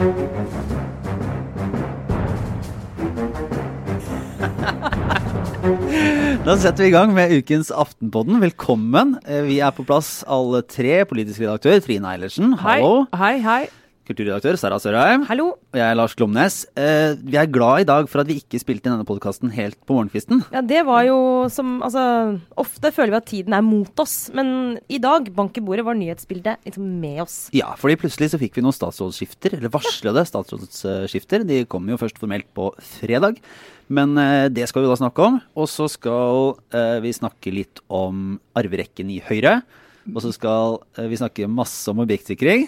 Da setter vi i gang med ukens Aftenpodden. Velkommen. Eh, Vi er på plass alle tre. Politisk redaktør Trine Eilertsen, hallo. Hei, Hei, hei. Kulturredaktør Sara Sørheim. Hallo. Og jeg er Lars Glomnes. Eh, Vi er glad i dag for at vi ikke spilte inn denne podkasten helt på morgenkvisten. Ja, det var jo som Altså, ofte føler vi at tiden er mot oss, men i dag, bank i bordet, var nyhetsbildet liksom med oss. Ja, fordi plutselig så fikk vi noen statsrådsskifter, eller varslede statsrådsskifter. De kom jo først formelt på fredag, men eh, det skal vi da snakke om. Og så skal eh, vi snakke litt om arverekken i Høyre. Og så skal eh, vi snakke masse om objektsikring.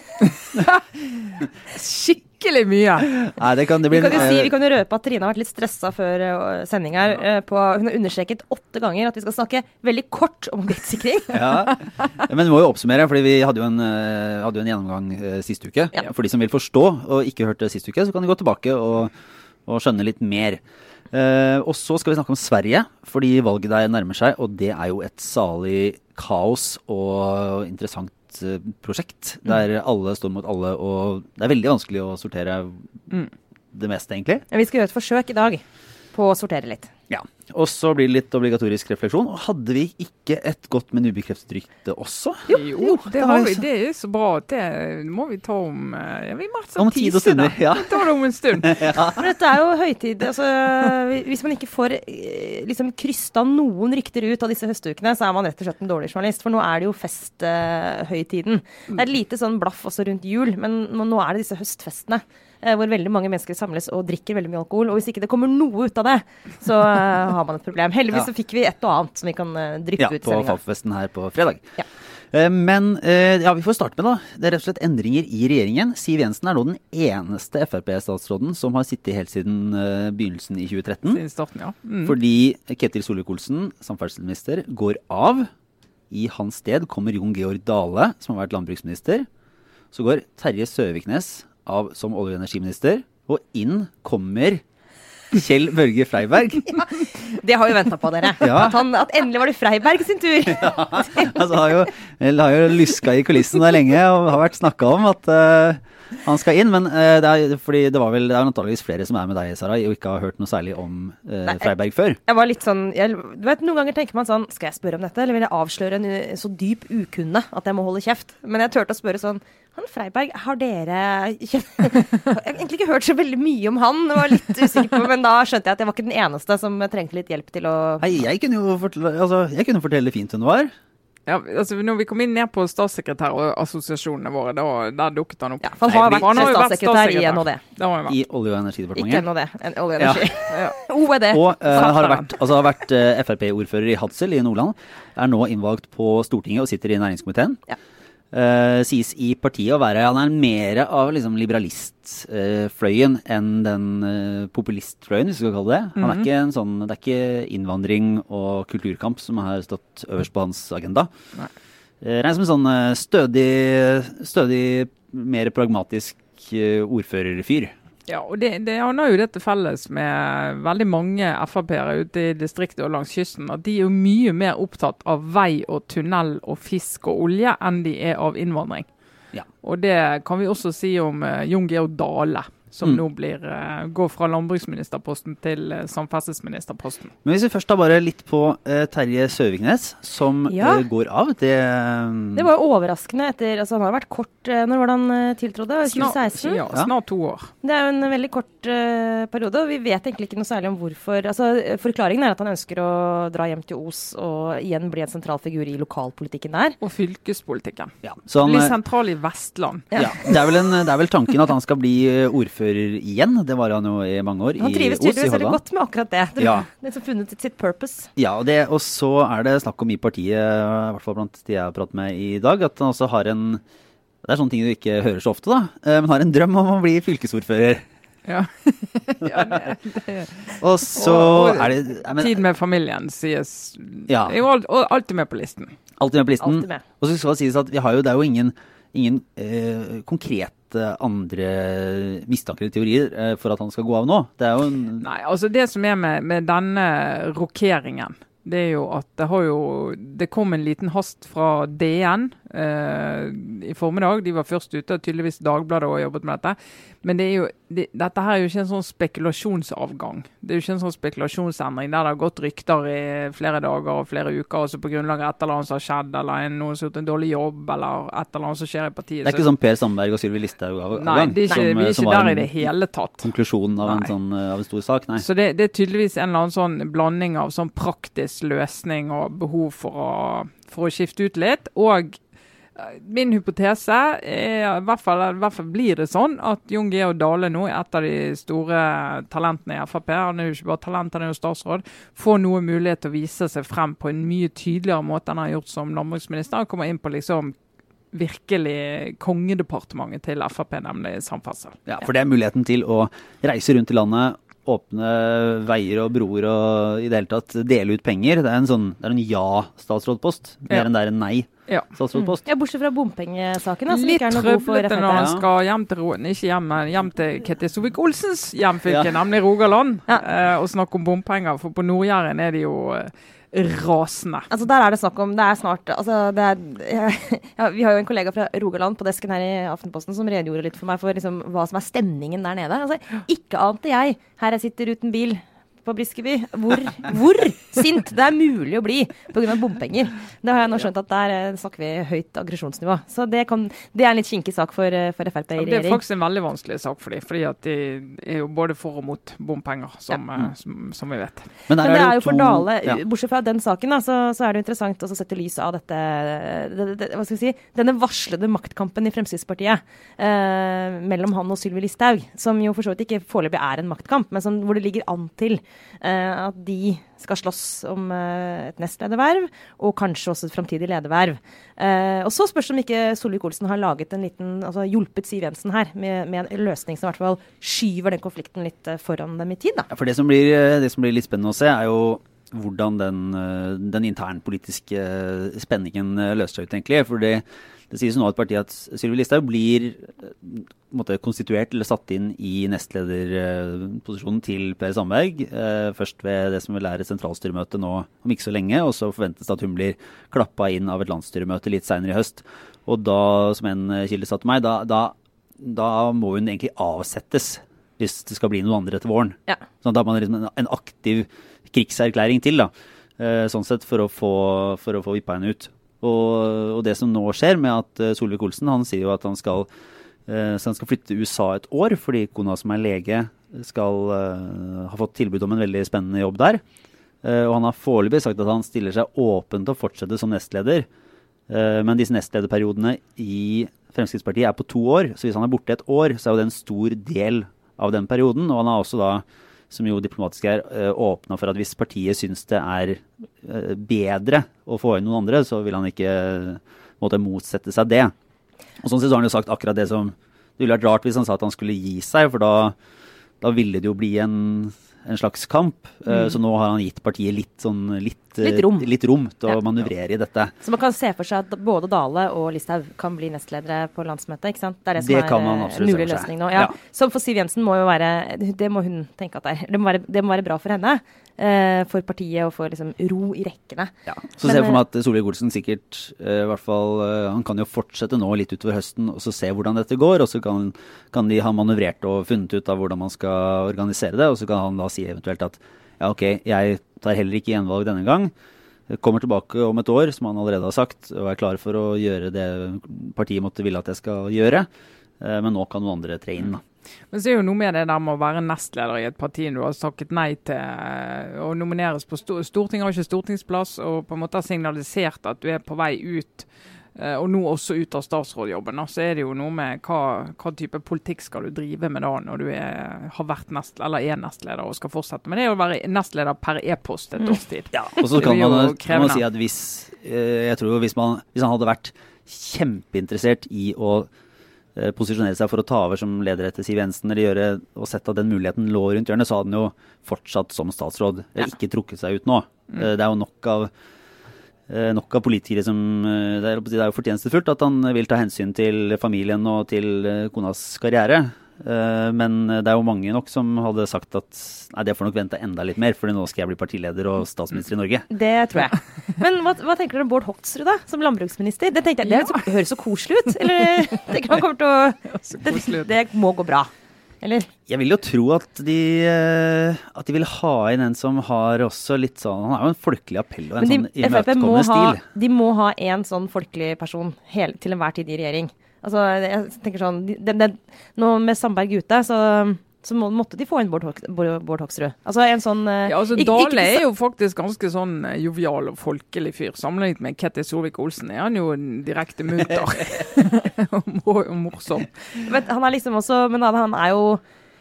Skikkelig mye. Nei, det kan det Vi kan jo si, eh, vi kan jo røpe at Trine har vært litt stressa før uh, sending her. eh, på, hun har understreket åtte ganger at vi skal snakke veldig kort om objektsikring. Ja, men vi må jo oppsummere, for vi hadde jo en, eh, hadde jo en gjennomgang eh, sist uke. Ja. For de som vil forstå og ikke hørte sist uke, så kan de gå tilbake og, og skjønne litt mer. Uh, og så skal vi snakke om Sverige, fordi valget der nærmer seg, og det er jo et salig kaos og interessant eh, prosjekt. Der alle står mot alle, og det er veldig vanskelig å sortere det meste, egentlig. Ja, vi skal gjøre et forsøk i dag på å sortere litt. Ja. Og så blir det litt obligatorisk refleksjon. Og hadde vi ikke et godt, men ubekreftet rykte også? Jo, det, det har vi det er så bra. Det må vi ta om eh, ja, Vi må Om tid og stunder, ja. Vi tar det om en stund. For dette er jo høytid. Altså, hvis man ikke får eh, liksom krysta noen rykter ut av disse høstukene, så er man rett og slett en dårlig journalist. For nå er det jo festhøytiden. det er et lite sånn blaff også rundt jul, men nå er det disse høstfestene. Eh, Hvor veldig mange mennesker samles og drikker veldig mye alkohol. Og hvis ikke det kommer noe ut av det, så eh, har man et problem. Heldigvis Ja. så fikk vi et og annet som vi kan eh, dryppe Ja, ut i på sendinga. Fafo-festen her på fredag. Ja. Eh, Men eh, ja, vi får starte med da. Det er rett og slett endringer i regjeringen. Siv Jensen er nå den eneste Frp-statsråden som har sittet helt siden begynnelsen i 2013. Siden starten, ja. Mm. Fordi Ketil Solvik-Olsen, samferdselsminister, går av. I hans sted kommer Jon Georg Dale, som har vært landbruksminister. Så går Terje Søviknes av som olje- og energiminister. Og inn kommer Kjell Børge Freiberg. Det har vi venta på, dere. Ja. At, han, at endelig var det Freiberg sin tur. Ja, Altså, har jo, har jo luska i kulissen der lenge og har vært snakka om at uh, han skal inn. Men uh, det er fordi det var vel det er antageligvis flere som er med deg, Sara, og ikke har hørt noe særlig om uh, Nei. Freiberg før. Jeg var litt sånn jeg, du vet, Noen ganger tenker man sånn Skal jeg spørre om dette, eller vil jeg avsløre en så dyp ukunne at jeg må holde kjeft? Men jeg turte å spørre sånn Han Freiberg, har dere Jeg har egentlig ikke hørt så veldig mye om han. Jeg var litt usikker på, Men da skjønte jeg at jeg var ikke den eneste som trengte litt hjelp til å Nei, jeg kunne jo fortelle, altså, jeg kunne fortelle fint hvem det var. Ja, altså, når vi kom inn ned på statssekretærassosiasjonene våre, da, der dukket han opp. Ja, han har Nei, vært Han har jo vært statssekretær i. NHD. I Olje- og Ikke energidepartementet. NHD, en olje og energi. Ja. OED. Og uh, har vært, altså, har vært uh, Frp-ordfører i Hadsel i Nordland. Er nå innvalgt på Stortinget og sitter i næringskomiteen. Ja. Eh, sies i partiet å være Han er mer av liksom, liberalistfløyen enn den uh, populistfløyen, hvis vi skal kalle det. Han er ikke en sånn, det er ikke innvandring og kulturkamp som har stått øverst på hans agenda. Nei. Regnes som en sånn stødig, stødig mer pragmatisk ordførerfyr. Ja, og det, det, har jo det til felles med veldig mange Frp-ere ute i distriktet og langs kysten, at de er jo mye mer opptatt av vei og tunnel og fisk og olje enn de er av innvandring. Ja. Og det kan vi også si om eh, Jon Georg Dale, som Mm. nå blir, eh, går fra landbruksministerposten til eh, samferdselsministerposten. Men hvis vi først tar bare litt på eh, Terje Søviknes, som Ja. eh, går av. Det, Det var overraskende etter altså Han har vært kort eh, Når var det han eh, tiltrådte? 2016? Ja, Ja. snart to år. Det er jo en veldig kort eh, periode, og vi vet egentlig ikke noe særlig om hvorfor. Altså, eh, forklaringen er at han ønsker å dra hjem til Os og igjen bli en sentral figur i lokalpolitikken der. Og fylkespolitikken. ja. Så han, Blir eh, sentral i Vestland. ja, det, er vel en, det er vel tanken at han skal bli eh, ordfører igjen. Det var han jo i mange år. Han trives tydeligvis veldig godt med akkurat det. Det Ja. det har funnet sitt, purpose. Ja, og, det, og så er det snakk om i partiet, i hvert fall blant de jeg har pratet med i dag, at han også har en Det er sånne ting du ikke hører så ofte, da. eh, Men har en drøm om å bli fylkesordfører. Ja. ja, det, det. Og så Og- og er det men, Tid med familien sies Ja. er jo alt, og alltid med på listen. Alltid med på listen. Med. Og så skal det sies at vi har jo, det er jo ingen, ingen eh, konkrete andre mistanker eller teorier eh, for at han skal gå av nå. Det er jo en Nei, altså Det som er med, med denne rokeringen, det er jo at det har jo Det kom en liten hast fra DN eh, i formiddag. De var først ute, tydeligvis Dagbladet har jobbet med dette. Men det jo, det, dette her er jo ikke en sånn spekulasjonsavgang. Det er jo ikke en sånn spekulasjonsendring der det har gått rykter i flere dager og flere uker, og så på grunnlag av et eller annet som har skjedd, eller en, noen som har gjort en dårlig jobb, eller et eller annet som skjer i partiet. Det er ikke sånn Per Sandberg og Sylvi Listhaug? Nei, det er ikke, vi er ikke der i det hele tatt. Konklusjonen av en, sånn, av en stor sak? Nei. Så det, det er tydeligvis en eller annen sånn blanding av sånn praktisk løsning og behov for å, for å skifte ut litt. Og eh, min hypotese er, i hvert fall, blir det sånn, at Jon Georg Dale nå et av de store talentene i Frp. Han er jo ikke bare talent, han er jo statsråd. Får noe mulighet til å vise seg frem på en mye tydeligere måte enn han har gjort som landbruksminister. Han kommer inn på liksom virkelig kongedepartementet til Frp, nemlig samferdsel. Ja, for det er muligheten til å reise rundt i landet, åpne veier og broer og i det hele tatt dele ut penger. Det er en sånn, det er en ja-statsrådpost, mer Ja. enn det er en Ja. nei-statsrådpost. Ja, Bortsett fra bompengesaken, da, som Litt ikke er noe god for trøblete når han skal hjem til, Roen, ikke hjem, hjem til Ketil Solvik-Olsens hjemfylke, Ja. nemlig Rogaland, Ja. eh, og snakke om bompenger. For på Nord-Jæren er det jo eh, rasende. Altså Der er det snakk om Det er snart altså, det er, ja, Vi har jo en kollega fra Rogaland på desken her i Aftenposten som redegjorde litt for meg for liksom, hva som er stemningen der nede. Altså, ikke ante jeg, her jeg sitter uten bil på Briskeby, hvor, hvor sint det er mulig å bli pga. bompenger. Det har jeg nå skjønt at der eh, snakker vi høyt aggresjonsnivå. Så det, kan, det er en litt kinkig sak for, eh, for Frp i regjering. det er faktisk en veldig vanskelig sak for dem, fordi at de er jo både for og mot bompenger, som, eh, som, som vi vet. Men Men det er jo for Dale, ja. bortsett fra den saken, da, så, så er det jo interessant å sette lys av dette det, det, Hva skal vi si Denne varslede maktkampen i Fremskrittspartiet eh, mellom han og Sylvi Listhaug, som jo for så vidt ikke foreløpig er en maktkamp, men som, hvor det ligger an til eh, at de skal slåss om eh, et nestlederverv, og kanskje også et framtidig lederverv. Eh, og så spørs det om ikke Solvik-Olsen har laget en liten, altså hjulpet Siv Jensen her med, med en løsning som i hvert fall skyver den konflikten litt eh, foran dem i tid. da. Ja, for det som, blir, eh, det som blir litt spennende å se, er jo hvordan den, eh, den internpolitiske eh, spenningen eh, løser seg ut, egentlig. For det, det sies nå at partiet at Sylvi Listhaug blir eh, måte konstituert eller satt inn i nestlederposisjonen til Per Sandberg. Eh, først ved det som vil være sentralstyremøte nå om ikke så lenge, og så forventes det at hun blir klappa inn av et landsstyremøte litt seinere i høst. Og da, som en eh, kilde sa til meg, da, da, da må hun egentlig avsettes hvis det skal bli noen andre etter våren. Ja. Sånn da har man liksom en, en aktiv krigserklæring til, da. Eh, sånn sett for å få, for å få vippa henne ut. Og, og det som nå skjer med at eh, Solvik-Olsen, han sier jo at han skal, eh, han skal flytte til USA et år, fordi kona som er lege skal eh, ha fått tilbud om en veldig spennende jobb der. Og han har foreløpig sagt at han stiller seg åpen til å fortsette som nestleder. Men disse nestlederperiodene i Fremskrittspartiet er på to år, så hvis han er borte et år, så er jo det en stor del av den perioden. Og han har også da, som jo diplomatisk er, åpna for at hvis partiet syns det er eh, bedre å få inn noen andre, så vil han ikke eh, måtte motsette seg det. Og sånn sett så har han jo sagt akkurat det som Det ville vært rart hvis han sa at han skulle gi seg, for da, da ville det jo bli en, en slags kamp. Mm. Så nå har han gitt partiet litt sånn litt, eh, Litt rom. litt rom til Ja. å manøvrere i dette. Så man kan se for seg at både Dale og Listhaug kan bli nestledere på landsmøtet. ikke sant? Det er det som Det er eh, mulig løsning nå. Ja. Ja. Som for Siv Jensen må jo være Det må hun tenke at det er. Det må være, det må være bra for henne. eh, for partiet og for liksom ro i rekkene. Ja. Så Men, ser jeg for eh, meg at Solvik-Olsen sikkert eh, i hvert fall eh, Han kan jo fortsette nå litt utover høsten og så se hvordan dette går. Og så kan, kan de ha manøvrert og funnet ut av hvordan man skal organisere det. Og så kan han da si eventuelt at ja, ok, jeg tar heller ikke gjenvalg denne gang. Kommer tilbake om et år, som han allerede har sagt, og er klar for å gjøre det partiet måtte ville at jeg skal gjøre. Eh, Men nå kan noen andre tre inn, da. Men så er jo noe med det der med å være nestleder i et parti du har sagt nei til eh, å nomineres på Stortinget, har ikke stortingsplass, og på en måte har signalisert at du er på vei ut. Eh, Og nå også ut av statsrådjobben. Så er det jo noe med hva, hva type politikk skal du drive med da når du er, har vært nest, eller er nestleder og skal fortsette med det å være nestleder per e-post et års tid. Og så kan man, kan man si at hvis eh, Jeg tror jo hvis, man, hvis han hadde vært kjempeinteressert i å eh, posisjonere seg for å ta over som leder etter Siv Jensen, eller gjøre, og sett at den muligheten lå rundt hjørnet, så hadde han jo fortsatt som statsråd. Ja. Ikke trukket seg ut nå. Mm. Det er jo nok av eh, nok av politikere som eh, Det er, det er jo fortjenestefullt at han vil ta hensyn til familien og til eh, konas karriere. Eh, men det er jo mange nok som hadde sagt at nei, det får nok vente enda litt mer, for nå skal jeg bli partileder og statsminister i Norge. Det tror jeg. Men hva, hva tenker dere om Bård Hoksrud da, som landbruksminister? Det jeg, det høres så, høres så koselig ut. Eller tenker han kommer til å det, det må gå bra. Eller? Jeg vil jo tro at de, eh, at de vil ha inn en som har også litt sånn Han er jo en folkelig appell og en de, sånn imøtekommende stil. de må ha en sånn folkelig person hele, til enhver tid i regjering. Altså, jeg tenker sånn de, de, Nå med Sandberg ute, så, så må, måtte de få inn Bård, Hok- Bård, Bård Hoksrud. Altså en sånn eh, Ja, altså ikke- Dale ikke- er jo faktisk ganske sånn eh, jovial og folkelig fyr. Sammenlignet med Ketil Solvik-Olsen er han jo direkte munter og morsom. Men han er liksom også Men han, han er jo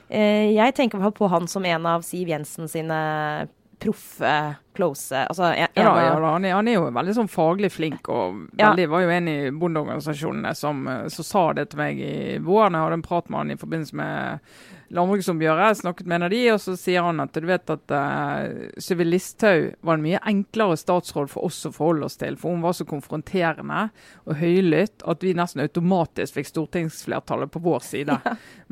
eh, Jeg tenker på han som en av Siv Jensen sine proffe, close Altså en, en Ja, ja, han, er, han er jo veldig sånn faglig flink, og Ja. var jo en i bondeorganisasjonene som, eh, som sa det til meg i vår. når Jeg hadde en prat med han i forbindelse med landbruksoppgjøret. Snakket med en av de, og så sier han at du vet at uh, Sylvi Listhaug var en mye enklere statsråd for oss å forholde oss til. For hun var så konfronterende og høylytt at vi nesten automatisk fikk stortingsflertallet på vår side.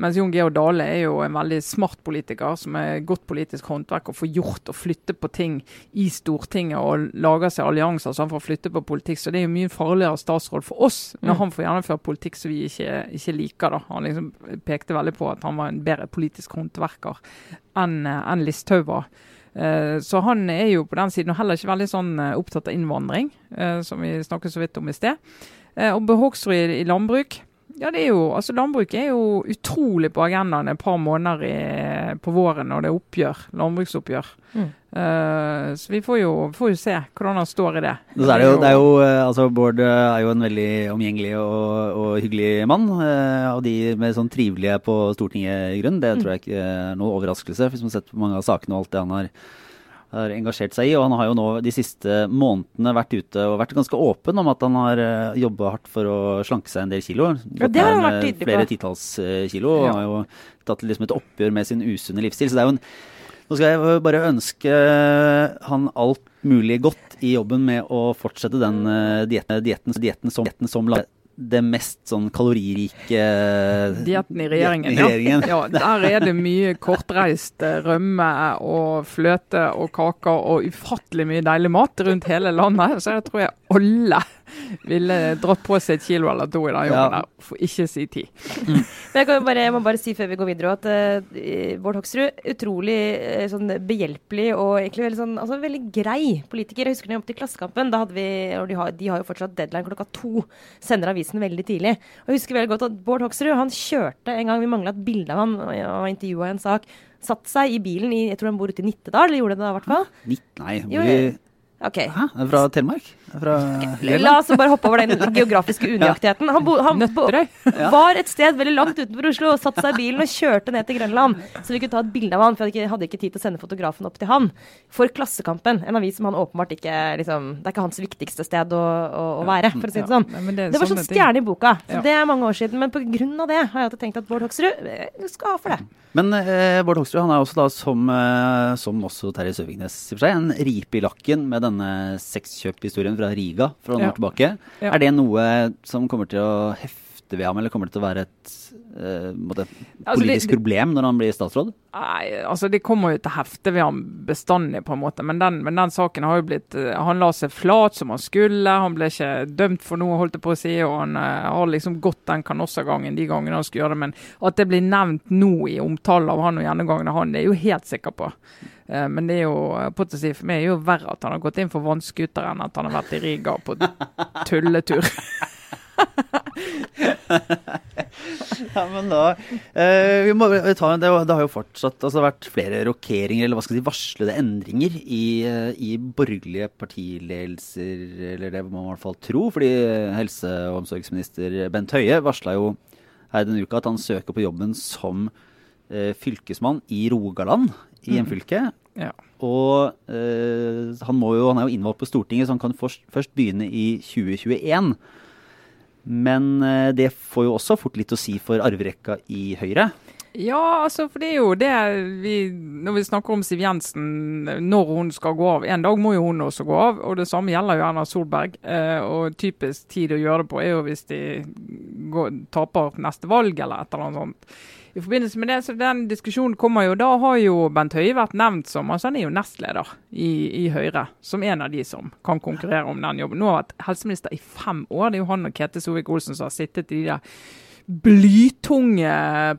Mens Jon Georg Dale er jo en veldig smart politiker som er godt politisk håndverk og får gjort og flytte på ting i Stortinget og lager seg allianser så han får flytte på politikk. Så det er jo mye farligere statsråd for oss når Mm. han får gjennomføre politikk som vi ikke, ikke liker. da. Han liksom pekte veldig på at han var en bedre politisk håndverker enn en enn Listhaug var. Eh, Så han er jo på den siden og heller ikke veldig sånn eh, opptatt av innvandring, eh, som vi snakket så vidt om i sted. Eh, Og Bård Hoksrud i landbruk. Ja, det er jo, altså Landbruket er jo utrolig på agendaen et par måneder i, på våren når det er oppgjør, landbruksoppgjør. Mm. Uh, så vi får jo, får jo se hvordan han står i det. det, er jo, det er jo, eh, altså Bård eh, er jo en veldig omgjengelig og, og hyggelig mann. Uh, Og de med sånn trivelige på Stortinget i grunn, det tror jeg ikke er noe overraskelse. Hvis man har sett på mange av sakene og alt det han har, har engasjert seg i. Og han har jo nå de siste månedene vært ute og vært ganske åpen om at han har jobba hardt for å slanke seg en del kilo. Ja, det har han vært tydelig på. Flere titalls eh, kilo. Og Ja. har jo tatt liksom et oppgjør med sin usunne livsstil. Så det er jo en nå skal jeg bare ønske han alt mulig godt i jobben med å fortsette den eh, dietten, som, dietten som, som det mest sånn kaloririke Dietten i regjeringen, regjeringen. ja. ja. Der er det mye kortreist eh, rømme og fløte og kaker og ufattelig mye deilig mat rundt hele landet. Så jeg tror jeg alle ville dratt på seg et kilo eller to i den jobben Ja. der, for ikke si ti. Men jeg, kan jo bare, jeg må bare si før vi går videre at uh, Bård Hoksrud utrolig uh, sånn behjelpelig og egentlig veldig, sånn, altså, veldig grei politiker. Jeg husker da jeg jobbet i Klassekampen. Da hadde vi, og de har, de har jo fortsatt deadline klokka to. Sender avisen veldig tidlig. Og jeg husker veldig godt at Bård Hoksrud han kjørte en gang vi mangla et bilde av ham, og jeg intervjua en sak. Satt seg i bilen i Jeg tror han bor ute i Nittedal, eller gjorde det da i hvert fall. Nitt, Nei, hvor vi, OK. Hæ? Fra Telemark? Fra okay. La oss bare hoppe over den geografiske unøyaktigheten. Han, bo, han bo, var et sted veldig langt utenfor Oslo satte seg i bilen og kjørte ned til Grønland. Så vi kunne ta et bilde av han, for jeg hadde ikke, tid til å sende fotografen opp til han. For Klassekampen, en avis som han åpenbart ikke liksom, Det er ikke hans viktigste sted å, å, å være, for å si det sånn. Ja, det, Det var sånn ting. stjerne i boka. Så Det er mange år siden. Men pga. det har jeg alltid tenkt at Bård Hoksrud eh, skal ha for det. Men eh, Bård Hoksrud han er også da, som, eh, som også Terje Søviknes, en ripe i lakken med denne sexkjøphistorien fra Riga for noen Ja. år tilbake. Ja. Er det noe som kommer til å hefte ved ham, eller kommer det til å være et eh, politisk Altså, det- problem når han blir statsråd? Nei, altså Det kommer jo til å hefte ved ham bestandig, på en måte. Men den, men den saken har jo blitt eh, Han la seg flat som han skulle. Han ble ikke dømt for noe, holdt jeg på å si. Og han eh, har liksom gått den kanossagangen de gangene han skulle gjøre det. Men at det blir nevnt nå i omtale av han og gjennomgangen av han, det er jeg jo helt sikker på. Eh, Men det er jo eh, på til å si, for meg er jo verre at han har gått inn for vannskuter enn at han har vært i Riga på tulletur. Ja, men da eh, vi må ta, det, det har jo fortsatt altså, vært flere rokeringer, eller hva skal si, varslede endringer i, eh, i borgerlige partiledelser, eller det må man i hvert fall tro. Fordi helse- og omsorgsminister Bent Høie varsla jo her denne uka at han søker på jobben som eh, fylkesmann i Rogaland, i hjemfylket. Ja. Og eh, han, må jo, han er jo innvalgt på Stortinget, så han kan først, først begynne i 2021. Men eh, det får jo også fort litt å si for arverekka i Høyre. Ja, altså, for det er jo det vi Når vi snakker om Siv Jensen, når hun skal gå av En dag må jo hun også gå av, og det samme gjelder jo Erna Solberg. Eh, og typisk tid å gjøre det på er jo hvis de går, taper neste valg eller et eller annet sånt. I forbindelse med det, så Den diskusjonen kommer jo, Da har jo Bent Høie vært nevnt som altså Han er jo nestleder i, i Høyre, som en av de som kan konkurrere om den jobben. Nå har vært helseminister i fem år. Det er jo han og Kete Solvik-Olsen som har sittet i de der blytunge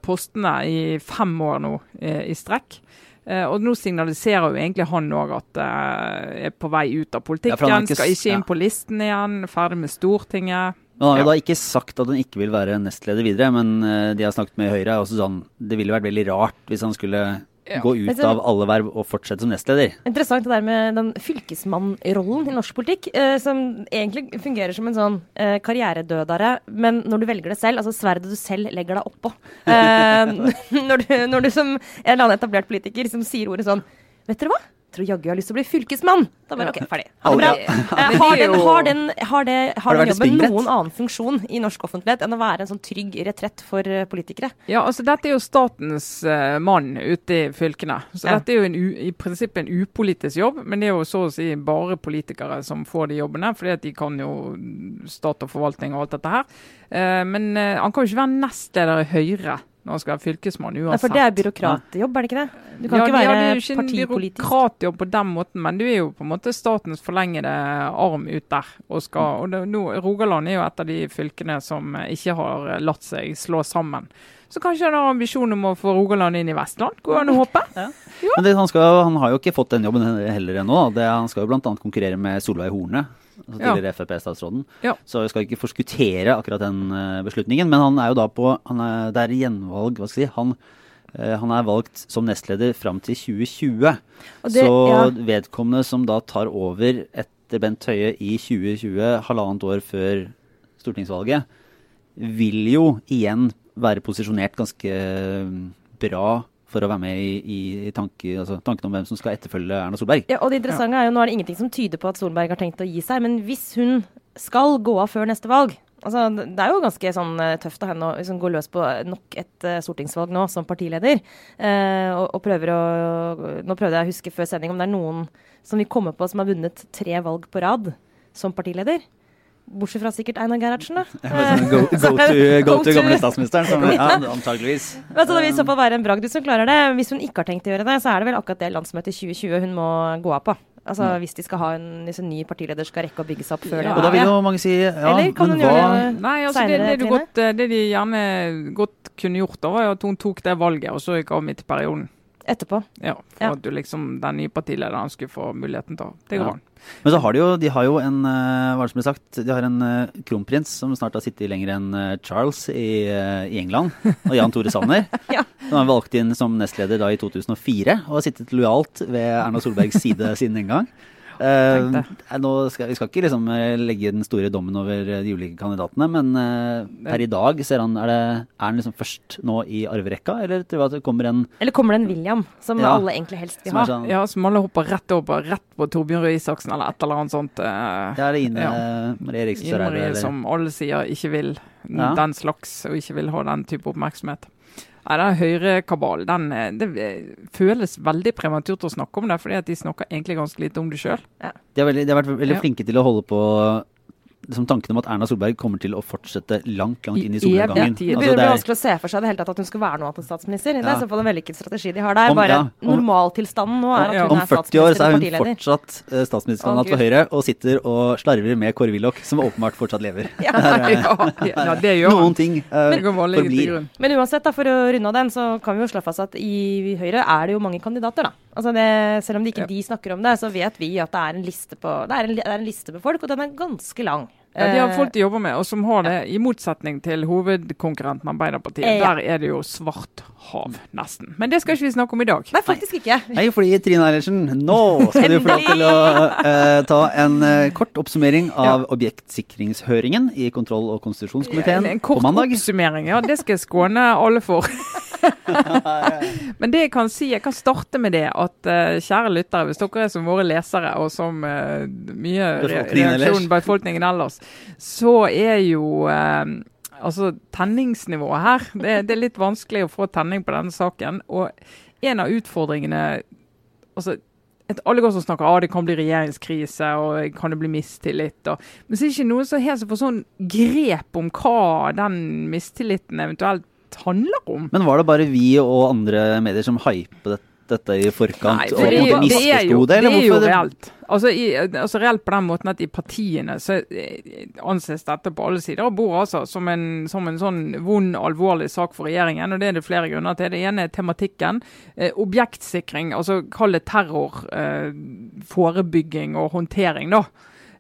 postene i fem år nå eh, i strekk. Eh, og nå signaliserer jo egentlig han òg at eh, er på vei ut av politikken. Ja, ikke skal ikke inn ja. på listen igjen. Ferdig med Stortinget. Men han har jo Ja. da ikke sagt at han ikke vil være nestleder videre, men eh, de har snakket med Høyre. og sånn, Det ville vært veldig rart hvis han skulle Ja. gå ut av alle verv og fortsette som nestleder. Interessant det der med den fylkesmannrollen i norsk politikk, eh, som egentlig fungerer som en sånn eh, karrieredødare, men når du velger det selv, altså sverdet du selv legger deg oppå. Eh, når, du, når du som en eller annen etablert politiker som sier ordet sånn Vet dere hva? Tror jaggu jeg har lyst til å bli fylkesmann. Da bare OK, ferdig. Ha det bra. Eh, har, den, har, den, har, det, har, Har det den jobben noen annen funksjon i norsk offentlighet enn å være en sånn trygg retrett for eh, politikere? Ja, altså Dette er jo statens uh, mann ute i fylkene. Så Ja. dette er jo en u, i prinsippet en upolitisk jobb, men det er jo så å si bare politikere som får de jobbene. fordi at de kan jo stat og forvaltning og alt dette her. Uh, men uh, han kan jo ikke være nestleder i Høyre når han skal være fylkesmann Nei, uansett. for det er byråkratjobb, er det ikke det? Du kan ja, ikke partipolitisk. ja, være det er jo ikke en byråkratjobb på den måten, men du er jo på en måte statens forlengede arm ut der. Og skal, og det, nå, Rogaland er jo et av de fylkene som ikke har latt seg slå sammen. Så kanskje han har ambisjon om å få Rogaland inn i Vestland? Går an å håpe? Men det, han, skal, han har jo ikke fått den jobben heller ennå. Det, han skal jo bl.a. konkurrere med Solveig Horne, altså Ja. tidligere Frp-statsråden. Ja. Så jeg skal ikke forskuttere akkurat den eh, beslutningen. Men han er jo da på han er, Det er gjenvalg, hva skal jeg si. Han, eh, han er valgt som nestleder fram til 2020. Det- så ja. vedkommende som da tar over etter Bent Høie i 2020, halvannet år før stortingsvalget, vil jo igjen være posisjonert ganske bra for å være med i, i, i tanke, altså, tanken om hvem som skal etterfølge Erna Solberg. Ja, og det interessante er jo, Nå er det ingenting som tyder på at Solberg har tenkt å gi seg, men hvis hun skal gå av før neste valg altså Det er jo ganske sånn eh, tøft av henne å liksom, gå løs på nok et uh, stortingsvalg nå som partileder. Uh, og, og prøver å Nå prøvde jeg å huske før sending om det er noen som vi kommer på som har vunnet tre valg på rad som partileder. Bortsett fra sikkert Einar Gerhardsen, da. Sånn Go, go, to, go to gamle statsministeren, som ja, antageligvis. Men så det vil i så fall være en bragd som klarer det. Hvis hun ikke har tenkt å gjøre det, så er det vel akkurat det landsmøtet 2020 hun må gå av på. Altså Hvis de skal ha en, hvis en ny partileder skal rekke å bygge seg opp før Ja. Og da vil jo mange si ja, Eller kan men hun hva gjøre det Nei, altså det, det, godt, eh, det de gjerne godt kunne gjort, da, var at hun tok det valget og så gikk av midt i perioden. Etterpå? Ja, For Ja. at du liksom, den nye partilederen skulle få muligheten til å Det går Ja. an. Men så har de jo, de har jo en eh, hva er det som ble sagt, de har en eh, kronprins som snart har sittet lenger enn eh, Charles i, i England, og Jan Tore Sanner. Ja. Som er valgt inn som nestleder da i 2004, og har sittet lojalt ved Erna Solbergs side siden den gang. Eh, nå skal, vi skal ikke liksom eh, legge den store dommen over eh, de ulike kandidatene, men eh, per i dag ser han, er, det, er han liksom først nå i arverekka, eller tror du at det kommer en Eller kommer det en William, som Ja. alle egentlig helst vil ha? er sånn Ja, som alle hopper rett over, rett på Torbjørn Røe Isaksen eller et eller annet sånt. eh, Ja, det Ine Ja. Marie Eriksen Ine Marie, som alle sier ikke vil Ja. den slags, og ikke vil ha den type oppmerksomhet. Nei, den Høyrekabalen den, eh, det eh, føles veldig prematurt å snakke om det, fordi at de snakker egentlig ganske lite om det sjøl. De har, de har vært veldig Ja. flinke til å holde på liksom, tanken om at Erna Solberg kommer til å fortsette langt langt inn i solnedgangen. Ja. Det Altså, begynner å bli er- vanskelig å se for seg det hele tatt at hun skal være noe annet enn statsminister. Det Ja. er i så fall en vellykket strategi de har der. Om- Bare ja, om- normaltilstanden nå er at hun Om er 40 år så er hun fortsatt eh, statsministerkandidat for Høyre og sitter og slarver med Kåre Willoch, som åpenbart fortsatt lever. Ja, ja, det gjør Noen ting uh, Det til forblir. Men uansett, da, for å runde av den, så kan vi jo slå fast at i Høyre er det jo mange kandidater, da. Altså det, selv om de ikke Ja. de snakker om det, så vet vi at det er en liste på, det er en, det er en liste på folk, og den er ganske lang. Ja, de har Eh, folk de jobber med, og som har det, i motsetning til hovedkonkurrenten Arbeiderpartiet. Eh, ja. Der er det jo svart hav, nesten. Men det skal ikke vi snakke om i dag. Nei, faktisk ikke. Hei, fordi Trine Eilertsen, nå skal du få lov til å uh, ta en uh, kort oppsummering av objektsikringshøringen i kontroll- og konstitusjonskomiteen En på kort mandag. oppsummering, ja. Det skal jeg skåne alle for. Men det jeg kan si, jeg kan starte med det at uh, kjære lyttere, hvis dere er som våre lesere, og som uh, mye re reaksjon befolkningen ellers, så er jo eh, altså, tenningsnivået her. Det, det, er litt vanskelig å få tenning på denne saken. Og en av utfordringene altså, alle går som snakker ah, det kan bli regjeringskrise og kan det bli mistillit. Og, men så er det ikke noen som har får sånn grep om hva den mistilliten eventuelt handler om. Men var det bare vi og andre medier som hypet dette? i forkant Nei, og det, det, er jo, det, er jo reelt. Altså, i, altså, reelt på den måten at i partiene så eh, anses dette på alle sider og bor altså, som, en, som en sånn vond, alvorlig sak for regjeringen. og Det er det flere grunner til. Det ene er tematikken. Eh, objektsikring, altså kall det terror, eh, forebygging og håndtering. da.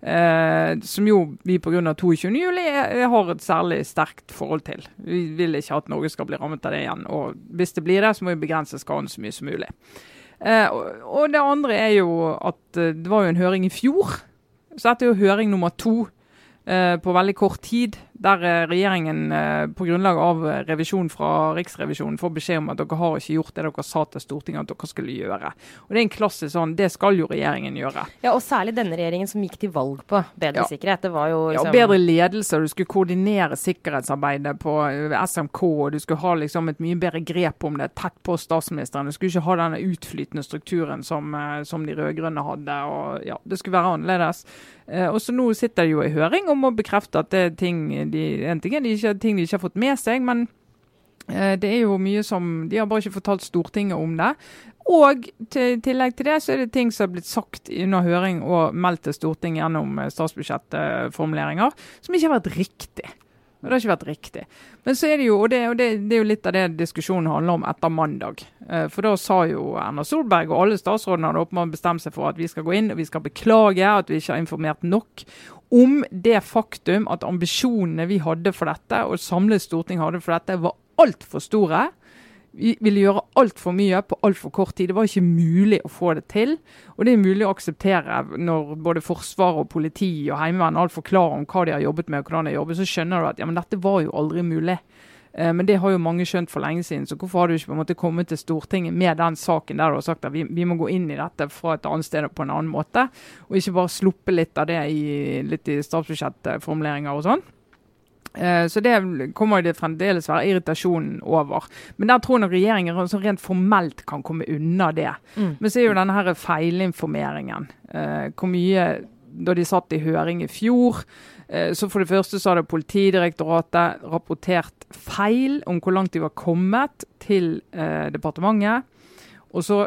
Eh, som jo vi pga. 22.07 har et særlig sterkt forhold til. Vi vil ikke at Norge skal bli rammet av det igjen. Og hvis det blir det, så må vi begrense skaden så mye som mulig. Eh, og, og det andre er jo at eh, det var jo en høring i fjor. Så dette er jo høring nummer to Eh, på veldig kort tid, der eh, regjeringen eh, på grunnlag av revisjon fra Riksrevisjonen får beskjed om at dere har ikke gjort det dere sa til Stortinget at dere skulle gjøre. Og Det er en klasse sånn, det skal jo regjeringen gjøre. Ja, Og særlig denne regjeringen som gikk til valg på bedre ja. sikkerhet. Det var jo liksom... Ja, bedre ledelse. Du skulle koordinere sikkerhetsarbeidet på SMK. og Du skulle ha liksom et mye bedre grep om det, tett på statsministeren. Du skulle ikke ha denne utflytende strukturen som, som de rød-grønne hadde. og ja, Det skulle være annerledes. Eh, og så Nå sitter de jo i høring om å bekrefte at det er ting de, ting er de ikke, ting de ikke har fått med seg. men eh, det er jo mye som De har bare ikke fortalt Stortinget om det. Og til tillegg til det så er det ting som har blitt sagt under høring og meldt til Stortinget gjennom eh, statsbudsjettformuleringer, som ikke har vært riktig. Det har ikke vært riktig. Men så er det jo, og det, og det, det er jo litt av det diskusjonen handler om etter mandag. Eh, for da sa jo Erna Solberg og alle statsrådene hadde åpenbart bestemt seg for at vi skal gå inn og vi skal beklage at vi ikke har informert nok om det faktum at ambisjonene vi hadde for dette, og samlet storting hadde for dette, var altfor store vi ville gjøre altfor mye på altfor kort tid. Det var ikke mulig å få det til. Og det er mulig å akseptere når både forsvar og politi og heimevern alt forklarer om hva de har jobbet med og hvordan de har jobbet, så skjønner du at ja, men dette var jo aldri mulig. Eh, men det har jo mange skjønt for lenge siden, så hvorfor har du ikke på en måte kommet til Stortinget med den saken der du har sagt at vi, vi må gå inn i dette fra et annet sted og på en annen måte, og ikke bare sluppe litt av det i, litt i statsbudsjettformuleringer og sånn. Eh, så det kommer det fremdeles være irritasjonen over. Men der tror jeg regjeringen rent formelt kan komme unna det. Mm. Men så er jo denne her feilinformeringen. Eh, hvor mye Da de satt i høring i fjor, eh, så for det første så hadde Politidirektoratet rapportert feil om hvor langt de var kommet til departementet. Og så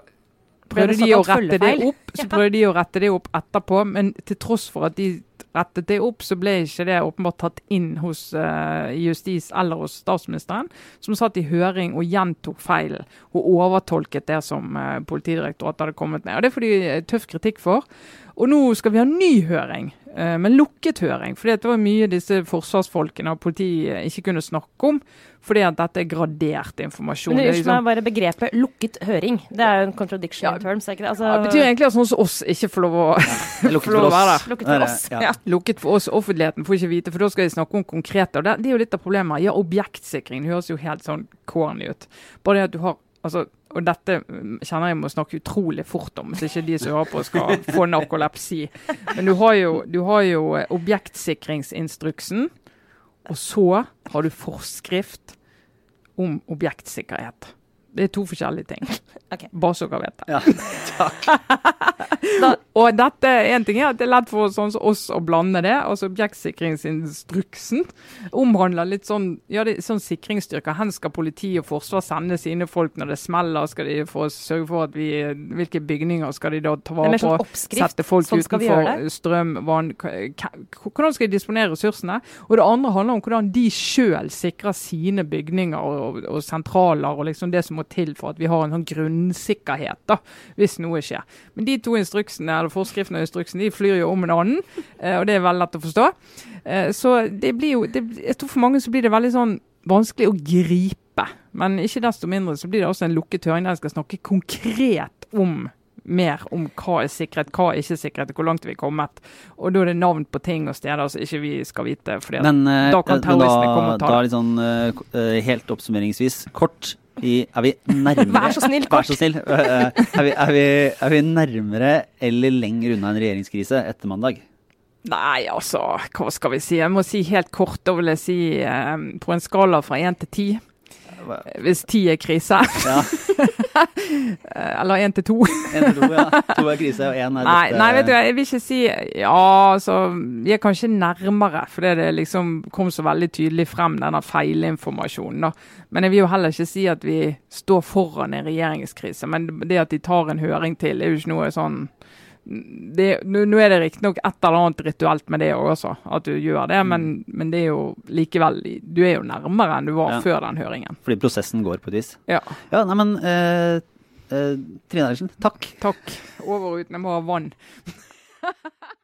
prøvde de å rette det opp, så prøvde de å rette det opp etterpå, men til tross for at de rettet det opp, så ble ikke det åpenbart tatt inn hos eh, justis eller hos statsministeren, som satt i høring og gjentok feilen og overtolket det som eh, Politidirektoratet hadde kommet med. Og Det får de uh, tøff kritikk for. Og nå skal vi ha ny høring, uh, men lukket høring. For det var mye disse forsvarsfolkene og politiet ikke kunne snakke om, fordi at dette er gradert informasjon. Men det, liksom, meg, bare begrepet 'lukket høring'. Det er jo en contradiction ja, in terms. Ikke? Altså, ja, det betyr egentlig at sånn som oss ikke får lov å, lukket for oss. være der. Lukket for oss, ja. Lukket for oss, offentligheten får ikke vite, for da skal de snakke om konkrete. og det, det er jo litt av problemet. Ja, objektsikring høres jo helt sånn corny ut. Bare det at du har altså og dette kjenner jeg må snakke utrolig fort om, hvis ikke de som hører på skal få narkolepsi. Men du har jo, du har jo objektsikringsinstruksen, og så har du forskrift om objektsikkerhet. Det er to forskjellige ting. Okay. Bare så dere vet det. Ja, takk. og dette, en ting er at det er lett for sånn som oss å blande det. altså Objektsikringsinstruksen omhandler litt sånn ja, det er sånn sikringsstyrker. Hen skal politi og forsvar sende sine folk når det smeller? Skal de få sørge for at vi, Hvilke bygninger skal de da ta vare sånn på? Sette folk sånn utenfor strøm, vann Hvordan skal de disponere ressursene? Og det andre handler om hvordan de sjøl sikrer sine bygninger og, og, og sentraler og liksom det som må til for at vi har en sånn grunnsikkerhet, da, hvis noe skjer. Men de to instruksene, eller forskriftene og instruksen de flyr jo om en annen, eh, og det er veldig lett å forstå. Eh, så det blir jo det, Jeg tror for mange så blir det veldig sånn vanskelig å gripe. Men ikke desto mindre så blir det også en lukket høring der jeg skal snakke konkret om mer om hva er sikkerhet, hva er ikke sikkerhet, hvor langt vi er kommet. Og da er det navn på ting og steder som ikke vi skal vite. For da kan terroristene komme og ta det. Da liksom, helt oppsummeringsvis, kort i, er vi nærmere Vær så snill, kort. Så snill. Er vi, er, vi, er vi, nærmere eller lenger unna en regjeringskrise etter mandag? Nei, altså, hva skal vi si? Jeg må si helt kort, da vil jeg si eh, på en skala fra én til ti. Hvis ti er krise. Ja. Eh, Eller én til to. En til to, ja. To er krise, og én er Nei, dette- nei, vet du, jeg vil ikke si Ja, altså Vi er kanskje nærmere, fordi det liksom kom så veldig tydelig frem, denne feilinformasjonen. da. Men jeg vil jo heller ikke si at vi står foran en regjeringskrise. Men det at de tar en høring til, er jo ikke noe sånn nå, er det riktignok et eller annet rituelt med det også, at du gjør det, men, men det er jo likevel Du er jo nærmere enn du var Ja. før den høringen. Fordi prosessen går på et vis. Ja, Ja, nei, men eh, eh, Trine Eilertsen, takk. takk. Over og ut. Jeg må ha vann.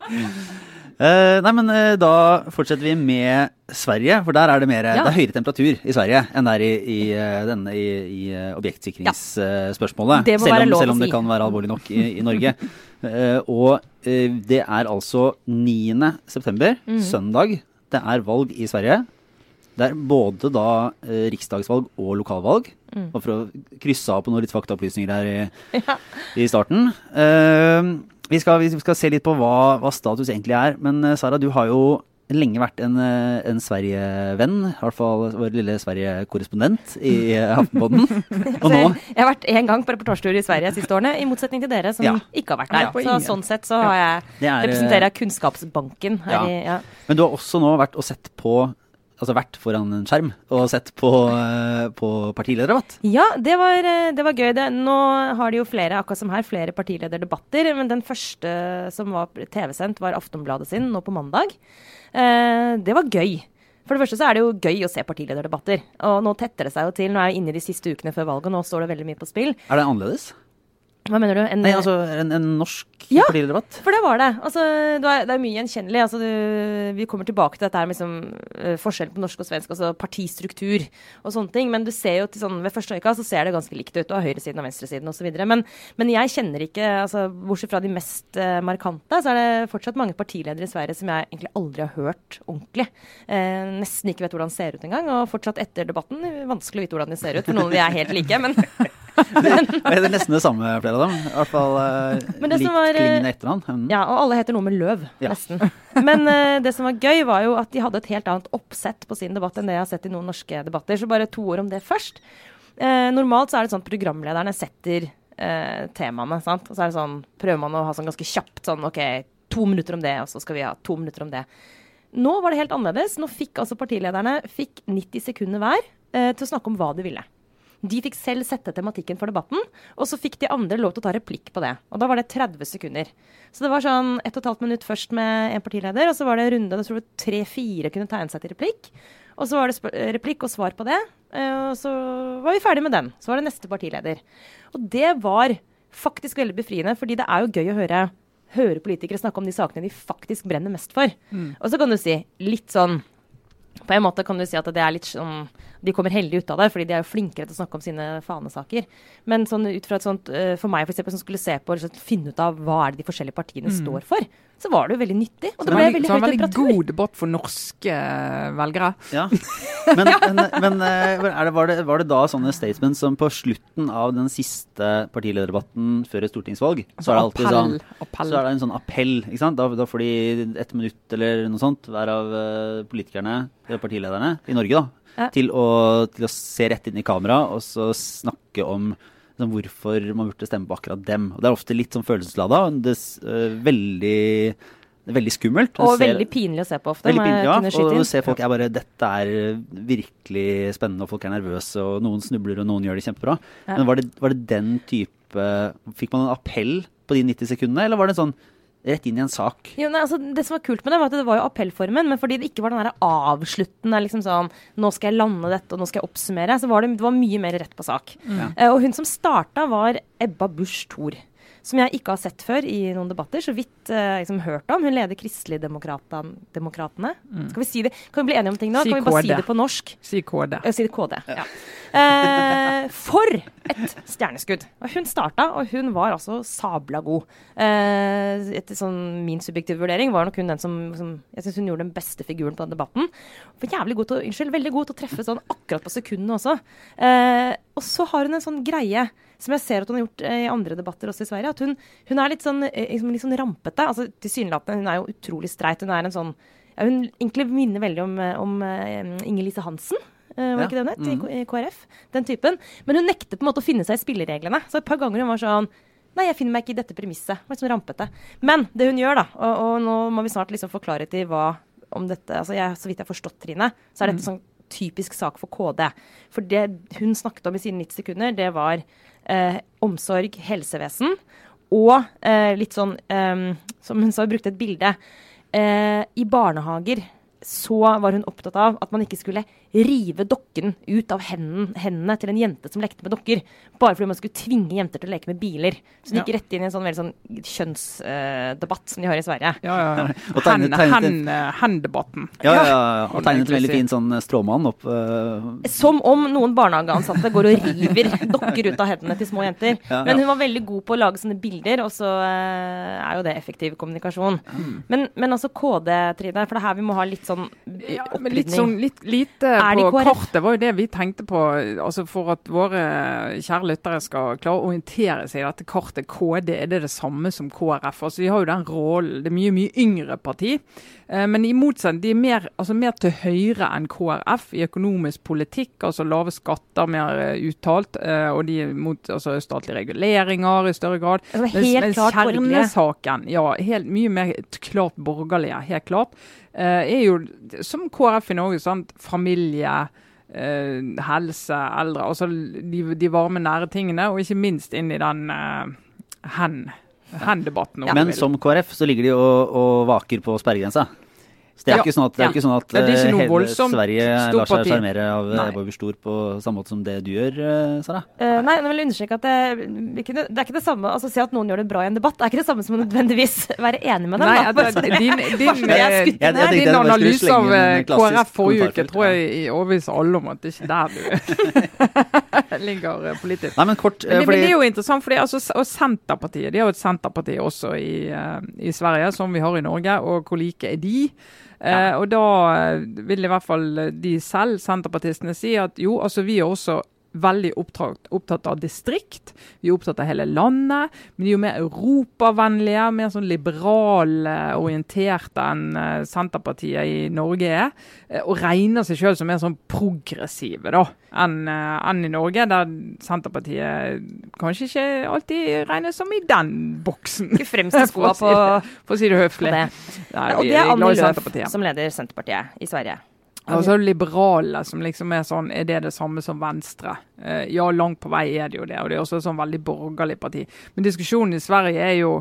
Eh, nei, men uh, da fortsetter vi med Sverige, for der er det mer Ja. Det er høyere temperatur i Sverige enn det er i, i, eh, denne, i, i eh, objektsikringsspørsmålet. Det må selv selv om det si. kan være alvorlig nok i, Norge. Eh, og eh, det er altså 9. september, mm. søndag. Det er valg i Sverige. Det er både da eh, riksdagsvalg og lokalvalg. Mm. Og for å krysse av på noen litt faktaopplysninger her i, Ja. i starten. Eh, vi, skal, vi skal se litt på hva, hva status egentlig er. Men eh, Sara, du har jo lenge vært en, eh, en Sverige-venn. I hvert fall vår lille Sverige-korrespondent i eh, Aftenpodden. Og nå jeg, har vært én gang på reportasjetur i Sverige siste årene, i motsetning til dere som Ja. ikke har vært der. Ja, så sånn sett så har jeg er, representerer jeg Kunnskapsbanken her Ja. i ja. Men du har også nå vært og sett på Altså vært foran en skjerm og sett på, eh, på partilederdebatt. Ja, det var, eh, det var gøy. Det, nå har de jo flere, akkurat som her, flere partilederdebatter. Men den første som var TV-sendt, var Aftonbladet sin nå på mandag. Eh, det var gøy. For det første så er det jo gøy å se partilederdebatter. Og nå tetter det seg jo til. Nå er jeg inne i de siste ukene før valget, og nå står det veldig mye på spill. Er det annerledes? Hva mener du? En, Nei, altså en, en norsk Ja. For det var det. Altså, det, er, det er mye gjenkjennelig. Altså, du, vi kommer tilbake til dette her med liksom, eh, forskjellen på norsk og svensk, altså partistruktur og sånne ting. Men du ser jo til sånn, ved første øyekast så ser det ganske likt ut. Du har høyresiden og venstresiden osv. Men, men jeg kjenner ikke, altså, bortsett fra de mest uh, markante, så er det fortsatt mange partiledere i Sverige som jeg egentlig aldri har hørt ordentlig. Uh, nesten ikke vet hvordan de ser ut engang. Og fortsatt etter debatten vanskelig å vite hvordan de ser ut. For noen av de er helt like. men Det er nesten det samme, flere av dem. I hvert fall uh, Men likt klingende etternavn. Mm. Ja, og alle heter noe med løv, Ja. nesten. Men uh, det som var gøy, var jo at de hadde et helt annet oppsett på sin debatt enn det jeg har sett i noen norske debatter. Så bare to ord om det først. Uh, normalt så er det sånn at programlederne setter uh, temaene, sant. Og så er det sånn, prøver man å ha sånn ganske kjapt sånn OK, to minutter om det, og så skal vi ha to minutter om det. Nå var det helt annerledes. Nå fikk altså partilederne fikk 90 sekunder hver eh, til å snakke om hva de ville. De fikk selv sette tematikken for debatten, og så fikk de andre lov til å ta replikk på det. Og da var det 30 sekunder. Så det var sånn ett og et halvt minutt først med en partileder, og så var det en runde der tre-fire kunne tegne seg til replikk. Og så var det replikk og svar på det. eh, Og så var vi ferdig med den. Så var det neste partileder. Og det var faktisk veldig befriende, fordi det er jo gøy å høre, høre politikere snakke om de sakene de faktisk brenner mest for. Og så kan du si litt sånn på en måte kan du si at det er litt sånn De kommer heldig ut av det, fordi de er jo flinkere til å snakke om sine fanesaker. Men sånn ut fra et sånt, eh, for meg for eksempel, som skulle se på og finne ut av hva er det de forskjellige partiene står for, så var det jo veldig nyttig. Og Så det det ble veldig, veldig så var en veldig god debatt for norske eh, velgere. Ja. Men, men, men eh, er det, var, det, var det da sånne statements som på slutten av den siste partilederdebatten før et stortingsvalg, så er det alltid sånn appell. Så er det en sånn appell. ikke sant? Da, da får de ett minutt eller noe sånt, hver av politikerne, eller partilederne, i Norge, da, Ja. til, å, til å se rett inn i kamera og så snakke om liksom, hvorfor man burde stemme på akkurat dem. Og Det er ofte litt sånn følelseslada. Det, eh, veldig, det er veldig skummelt. Og ser- veldig pinlig å se på ofte. Pinlig, ja. Og du ser folk er bare Dette er virkelig spennende, og folk er nervøse, og noen snubler, og noen gjør det kjempebra. Ja. Men var det, var det den type Fikk man en appell på de 90 sekundene, eller var det sånn rett inn i en sak? Jo, nei, altså, det som var kult med det, var at det var jo appellformen, men fordi det ikke var den der avsluttende liksom sånn Nå skal jeg lande dette, og nå skal jeg oppsummere. Så var det, det var mye mer rett på sak. Mm. Uh, og hun som starta, var Ebba Busch Thor. Som jeg ikke har sett før i noen debatter. Så vidt uh, liksom hørt om. Hun leder Kristeligdemokratene. Skal vi si det? Kan vi bli enige om ting nå? Si kan vi bare KD. si det på norsk? Si KD. Si det KD. Ja. Uh, for et stjerneskudd! Og hun starta, og hun var altså sabla god. Eh, etter sånn min subjektive vurdering var nok hun den som, som Jeg syns hun gjorde den beste figuren på den debatten. For jævlig god til, å- unnskyld, veldig god til å treffe sånn akkurat på sekundene også. Og så har hun en sånn greie som jeg ser at hun har gjort eh, i andre debatter også i Sverige. At hun, hun er litt sånn, eh, liksom litt sånn rampete. altså Tilsynelatende. Hun er jo utrolig streit. Hun er en sånn ja, Hun egentlig minner veldig om, eh, om eh, Inger-Lise Hansen. Uh, var Ja. ikke det hun het? I I KrF. Den typen. Men hun nekter på en måte å finne seg i spillereglene. Så et par ganger hun var sånn Nei, jeg finner meg ikke i dette premisset. Var sånn rampete. Men det hun gjør, da, og, og nå må vi snart liksom få klarhet i hva om dette altså jeg, Så vidt jeg har forstått, Trine, så er dette sånn typisk sak for KD. For det hun snakket om i sine 90 sekunder, det var eh, omsorg, helsevesen og eh, litt sånn eh, Som hun sa, hun brukte et bilde. Eh, I barnehager så var hun opptatt av at man ikke skulle rive dokken ut av hendene, hendene til en jente som lekte med dokker. Bare fordi man skulle tvinge jenter til å leke med biler. Så det gikk rett inn i en sånn veldig sånn kjønnsdebatt som de har i Sverige. Ja, ja. Og tegnet- Hen- eh, Hen-debatten. Ja, ja, ja. Og tegnet en veldig fin sånn stråmann opp uh... Som om noen barnehageansatte går og river dokker ut av hendene til små jenter. Ja. Men hun var veldig god på å lage sånne bilder, og så uh, er jo det effektiv kommunikasjon. Men, men altså KD, Trine, for det er her vi må ha litt sånn eh, Ja, men litt sånn litt lite på kartet var jo det vi tenkte på. altså For at våre kjære lyttere skal klare å orientere seg i dette kartet. KD er det det samme som KrF. altså Vi har jo den rollen. Det er mye mye yngre parti. Eh, men i motsetning, de er mer, altså mer til høyre enn KrF i økonomisk politikk. altså Lave skatter mer eh, uttalt. eh, og de er mot altså, statlige reguleringer i større grad. Altså, helt klart borgerlige. kjernesaken, ja, helt mye mer klart borgerlige, helt klart, eh, er jo som KrF i Norge, sant? familie, eh, helse, eldre. Altså de, de varme, nære tingene, og ikke minst inn i den uh, hen, hen-debatten. du Men som KrF så ligger de og, og vaker på sperregrensa. Så det er Ja. ikke sånn at, det er Ja. ikke sånn at Ja, det er ikke eh, hele Sverige lar seg sjarmere av. Ebba Busch på samme måte som det du gjør, eh, Sara. Uh, nei, jeg vil understreke at det, ikke, det er ikke det samme altså Se at noen gjør det bra i en debatt, det er ikke det samme som å nødvendigvis være enig med dem. Nei, da. din, din, eh, skutt Jeg- jeg din analyse av eh, KrF forrige uke tror jeg overbeviser alle om at det ikke er der du ligger eh, politisk. Nei, men kort, Men eh, fordi det er jo interessant, fordi altså, og Senterpartiet de har jo et Senterparti også i, eh, i Sverige, som vi har i Norge. Og hvor like er de? Eh, og da vil i hvert fall de selv, senterpartistene, si at jo, altså vi er også veldig opptatt, opptatt av distrikt. Vi er opptatt av hele landet. Men de er jo mer europavennlige, mer sånn liberalorienterte enn eh, Senterpartiet i Norge er. eh, Og regner seg selv som mer sånn progressive da, enn eh, enn i Norge, der Senterpartiet kanskje ikke alltid regnes som i den boksen. Ikke fremst i skoa på, For å si det høflig. Nei, Og det er Anne Løf som leder Senterpartiet i Sverige. Og så er det liberale, som liksom er sånn Er det det samme som Venstre? Eh, ja, langt på vei er det jo det. Og det er også et sånn veldig borgerlig parti. Men diskusjonen i Sverige er jo,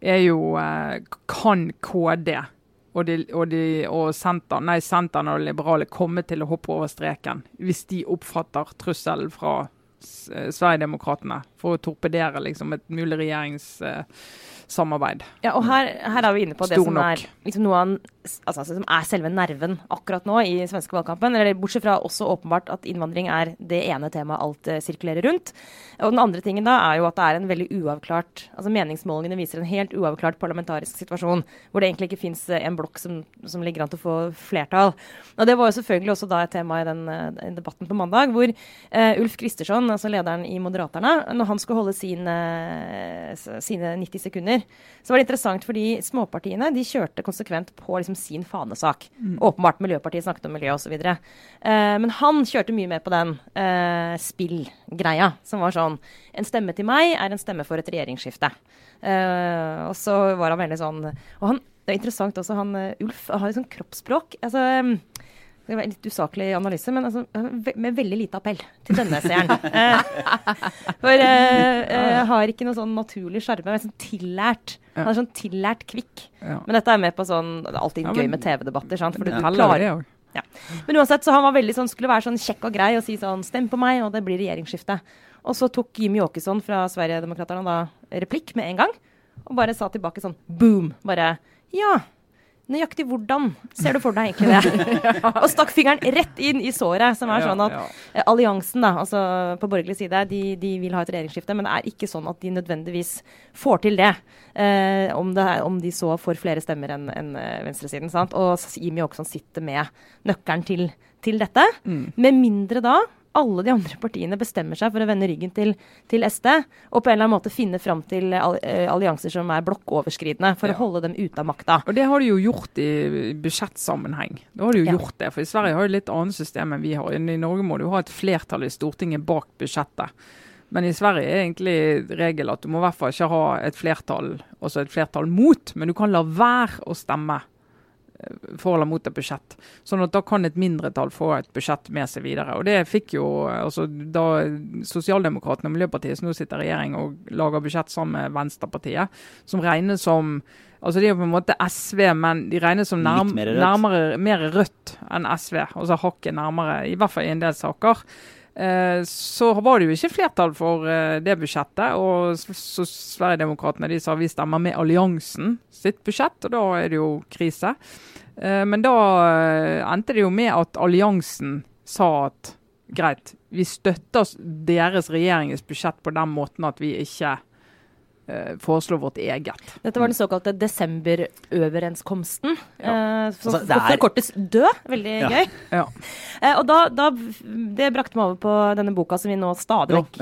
er jo eh, Kan KD og, de, og, de, og senter, nei, Senteren og liberale komme til å hoppe over streken hvis de oppfatter trusselen fra eh, Sverigedemokraterna for å torpedere liksom, et mulig regjeringssamarbeid? Ja, og her, her er vi inne på det som er, liksom av, altså, som er selve nerven akkurat nå i svenske valgkampen. Eller bortsett fra også åpenbart at innvandring er det ene temaet alt eh, sirkulerer rundt. Og den andre tingen da er jo at det er en veldig uavklart altså Meningsmålingene viser en helt uavklart parlamentarisk situasjon, hvor det egentlig ikke fins en blokk som, som ligger an til å få flertall. Og Det var jo selvfølgelig også da et tema i den, eh, den debatten på mandag, hvor eh, Ulf Kristersson, altså lederen i Moderaterne, når han skulle holde sin, eh, sine 90 sekunder, så var det interessant fordi småpartiene de kjørte konsekvent på liksom sin fanesak. Åpenbart Miljøpartiet snakket om miljø osv. Eh, men han kjørte mye mer på den eh, spillgreia, som var sånn En stemme til meg er en stemme for et regjeringsskifte. Eh, og så var han veldig sånn Og han, det er interessant også, han eh, Ulf har et sånt kroppsspråk. altså... eh, det var en litt usaklig analyse, men altså, med veldig lite appell til denne seeren. For For uh, uh, har ikke noe sånn naturlig sjarme. Sånn tillært. Han er sånn tillært kvikk. Men dette er med på sånn Det er alltid Ja, gøy med TV-debatter. sant? For du klarer ja. Men uansett, så han var veldig sånn, skulle være sånn kjekk og grei og si sånn Stem på meg, og det blir regjeringsskifte. Og så tok Jimmy Åkesson fra Sverigedemokraterna da replikk med en gang. Og bare sa tilbake sånn boom. Bare Ja, Nøyaktig hvordan ser du for deg egentlig det? Og stakk fingeren rett inn i såret, som er sånn at Ja, eh, alliansen da, altså på borgerlig side, de, de vil ha et regjeringsskifte, men det er ikke sånn at de nødvendigvis får til det. Eh, om, det er, om de så får flere stemmer enn enn, eh, venstresiden. sant? Og Jimmy Åkesson sitter med nøkkelen til, til dette. Mm. Med mindre da alle de andre partiene bestemmer seg for å vende ryggen til, til SD, og på en eller annen måte finne fram til eh, allianser som er blokkoverskridende, for Ja. å holde dem ute av makta. Og det har de jo gjort i budsjettsammenheng. Da har de jo Ja. gjort det. For i Sverige har de litt annet system enn vi har. I Norge må du ha et flertall i Stortinget bak budsjettet. Men i Sverige er egentlig regel at du må i hvert fall ikke ha et flertall, altså et flertall mot, men du kan la være å stemme eh, for eller mot et budsjett. Sånn at da kan et mindretall få et budsjett med seg videre. Og det fikk jo altså da Sosialdemokratene og Miljøpartiet som nå sitter i regjering og lager budsjett sammen med Venstrepartiet, som regnes som Altså De er på en måte SV, men de regnes som nærm mer rødt. nærmere mer rødt enn SV. Altså hakket nærmere, i hvert fall i en del saker. Eh, så var det jo ikke flertall for eh, det budsjettet. Og så Sverigedemokraterna de sa vi stemmer med alliansen sitt budsjett, og da er det jo krise. Eh, men da endte det jo med at alliansen sa at greit, vi støtter deres regjeringens budsjett på den måten at vi ikke eh, foreslår vårt eget. Dette var den såkalte desemberøverenskomsten. Eh, som Altså, er- forkortes DØ. Veldig Ja. gøy. Ja. Eh, og da, da Det brakte meg over på denne boka som vi nå stadig vekk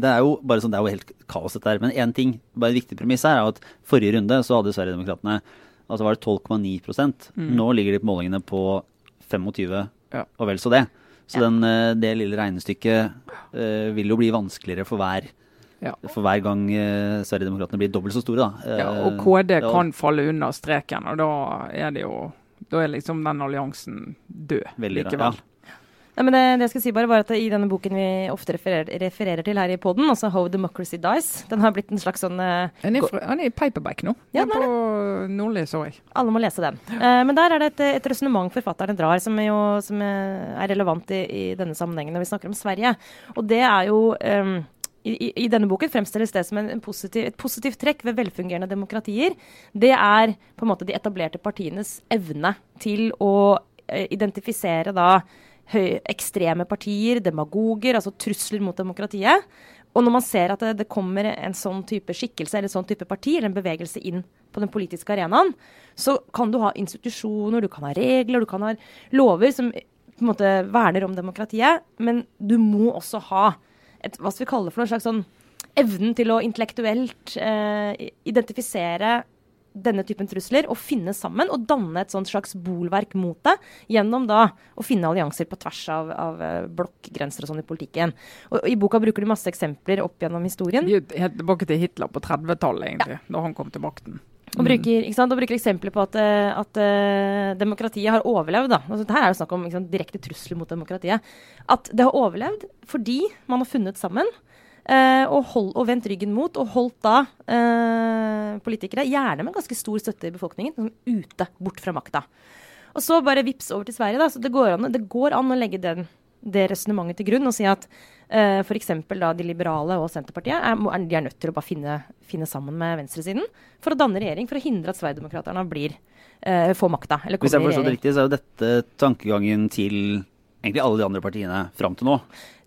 det er jo bare sånn, det er jo helt kaos dette her. Men én ting, bare et viktig premiss her, er at forrige runde så hadde Sverigedemokraterna altså var det 12,9 mm. Nå ligger de på målingene på 25, Ja. og vel så det. Så Ja. den, eh, det lille regnestykket eh, vil jo bli vanskeligere for hver, Ja. for hver gang eh, Sverigedemokraterna blir dobbelt så store. Da. Ja, Eh, og KD ja, kan falle under streken, og da er det jo Da er liksom den alliansen død Veldig likevel. Nei, men det, det jeg skal si bare var at I denne boken vi ofte refererer, refererer til her i poden, altså How Democracy Dies, den har blitt en slags sånn eh, Han er, fra, er i paperback nå. Ja, Den er på Nordli, så jeg. Alle må lese den. Uh, men der er det et, et resonnement forfatterne drar, som, er, jo, som er relevant i, i denne sammenhengen når vi snakker om Sverige. Og det er jo eh, i, i- denne boken fremstilles det som en, en positiv, et positivt trekk ved velfungerende demokratier. Det er på en måte de etablerte partienes evne til å eh, identifisere da høy, ekstreme partier, demagoger, altså trusler mot demokratiet. Og når man ser at det, det kommer en sånn type skikkelse eller en sånn type parti eller en bevegelse inn på den politiske arenaen, så kan du ha institusjoner, du kan ha regler, du kan ha lover som på en måte verner om demokratiet, men du må også ha et, hva skal vi kalle det for noe slags sånn evnen til å intellektuelt eh, identifisere denne typen trusler og finne sammen og danne et sånt slags bolverk mot det, gjennom da å finne allianser på tvers av, av eh, blokkgrenser og sånn i politikken. Og, og I boka bruker du masse eksempler opp gjennom historien. Helt tilbake til Hitler på 30-tallet, egentlig, da han kom til makten. Og bruker, sant, og bruker eksempler på at, eh, at uh, demokratiet har overlevd. Da. Altså, her er det snakk om sant, direkte trusler mot demokratiet. At det har overlevd fordi man har funnet sammen. Uh, og, hold, og vendt ryggen mot, og holdt da uh, politikere, gjerne med ganske stor støtte i befolkningen, sånn ute, bort fra makta. Og så bare vips over til Sverige. da, så Det går an, det går an å legge den, det resonnementet til grunn og si at uh, f.eks. de liberale og Senterpartiet er, er, de er nødt til å bare finne, finne sammen med venstresiden for å danne regjering, for å hindre at Sverigedemokraterna blir, eh, får makta. Hvis jeg forstår det riktig, så er jo dette tankegangen til egentlig alle de andre partiene fram til nå.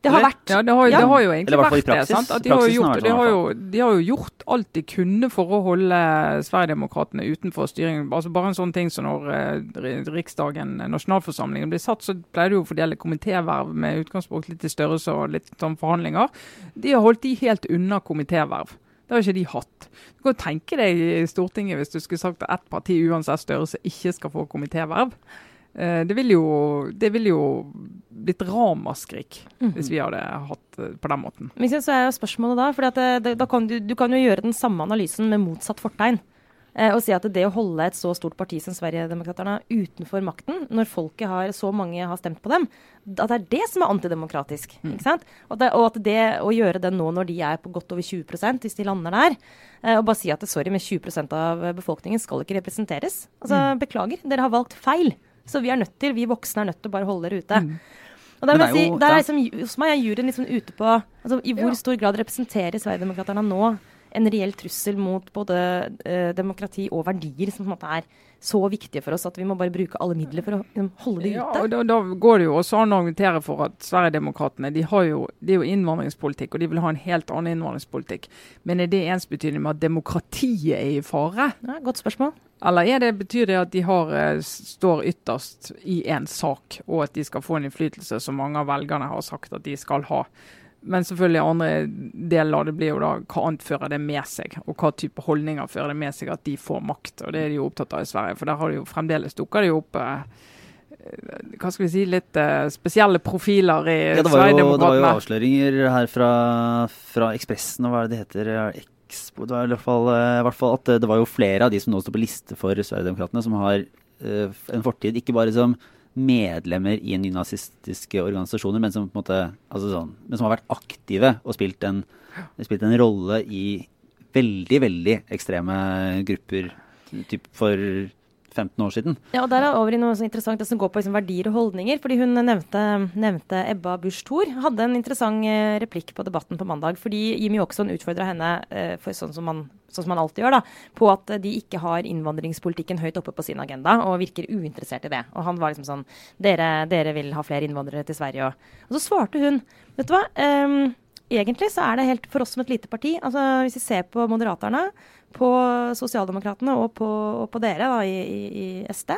Det har vært Ja, det har, Ja. det har jo egentlig vært praksis, det. sant? At de, har jo Praksisen har gjort, de, har jo, de har jo gjort alt de kunne for å holde Sverigedemokraterna utenfor styringen. Altså Bare en sånn ting som når eh, Riksdagen, nasjonalforsamlingen, blir satt, så pleier du å fordele komitéverv med utgangspunkt litt i størrelse og litt sånn forhandlinger. De har holdt de helt unna komitéverv. Det har ikke de hatt. Du kan tenke deg i Stortinget hvis du skulle sagt at ett parti uansett størrelse ikke skal få komitéverv. Eh, Det ville jo, det ville jo blitt ramaskrik hvis vi hadde hatt det på den måten. Men så er jo spørsmålet da, for kan du, du kan jo gjøre den samme analysen med motsatt fortegn. Eh, og si at det å holde et så stort parti som Sverigedemokraterna utenfor makten, når folket har, så mange har stemt på dem, at det er det som er antidemokratisk. ikke sant? Og, det, og at det å gjøre det nå når de er på godt over 20% hvis de lander der, eh, og bare si at sorry, men 20% av befolkningen skal ikke representeres. Altså, Beklager, dere har valgt feil. Så vi er nødt til, vi voksne er nødt til å bare holde dere ute. Og der, er jo- der er liksom, hos meg er juryen liksom ute på altså, I hvor Ja. stor grad representerer Sverigedemokraterna nå en reell trussel mot både eh, demokrati og verdier, som på en måte er så viktige for oss at vi må bare bruke alle midler for å liksom, holde det ute. Ja, og da, da, går det jo også an å argumentere for at Sverigedemokraterna de har jo, det er jo innvandringspolitikk, og de vil ha en helt annen innvandringspolitikk. Men er det ensbetydende med at demokratiet er i fare? Ja, godt spørsmål. Eller er det, betyr det at de har, eh, står ytterst i én sak, og at de skal få en innflytelse som mange av velgerne har sagt at de skal ha? Men selvfølgelig andre deler av det blir jo da hva annet fører det med seg, og hva type holdninger fører det med seg at de får makt. og Det er de jo opptatt av i Sverige, for der har de jo fremdeles dukker det jo opp eh, hva skal vi si, litt eh, spesielle profiler i ja, det var, jo, det var jo avsløringer her fra, fra Ekspressen, og hva er det det heter? Expo, det var i hvert, fall, eh, i hvert fall at det var jo flere av de som nå står på liste for Sverigedemokraterna, som har eh, en fortid ikke bare som medlemmer i nynazistiske organisasjoner, men som, måte, altså sånn, men som har vært aktive og spilt en, spilt en rolle i veldig, veldig ekstreme grupper typ for 15 år siden. Ja, og Der er over i noe så interessant det som går på liksom, verdier og holdninger. fordi Hun nevnte, nevnte Ebba Busch Thor. Hadde en interessant eh, replikk på Debatten på mandag. fordi Jimmy Åkesson utfordra henne eh, for sånn som, man, sånn som man alltid gjør, da, på at de ikke har innvandringspolitikken høyt oppe på sin agenda, og virker uinteressert i det. Og Han var liksom sånn dere, dere vil ha flere innvandrere til Sverige. Og, og så svarte hun vet du hva, um, egentlig så er det helt for oss som et lite parti. altså Hvis vi ser på Moderaterne på Sosialdemokratene og på, og på dere da, i, i, i SD.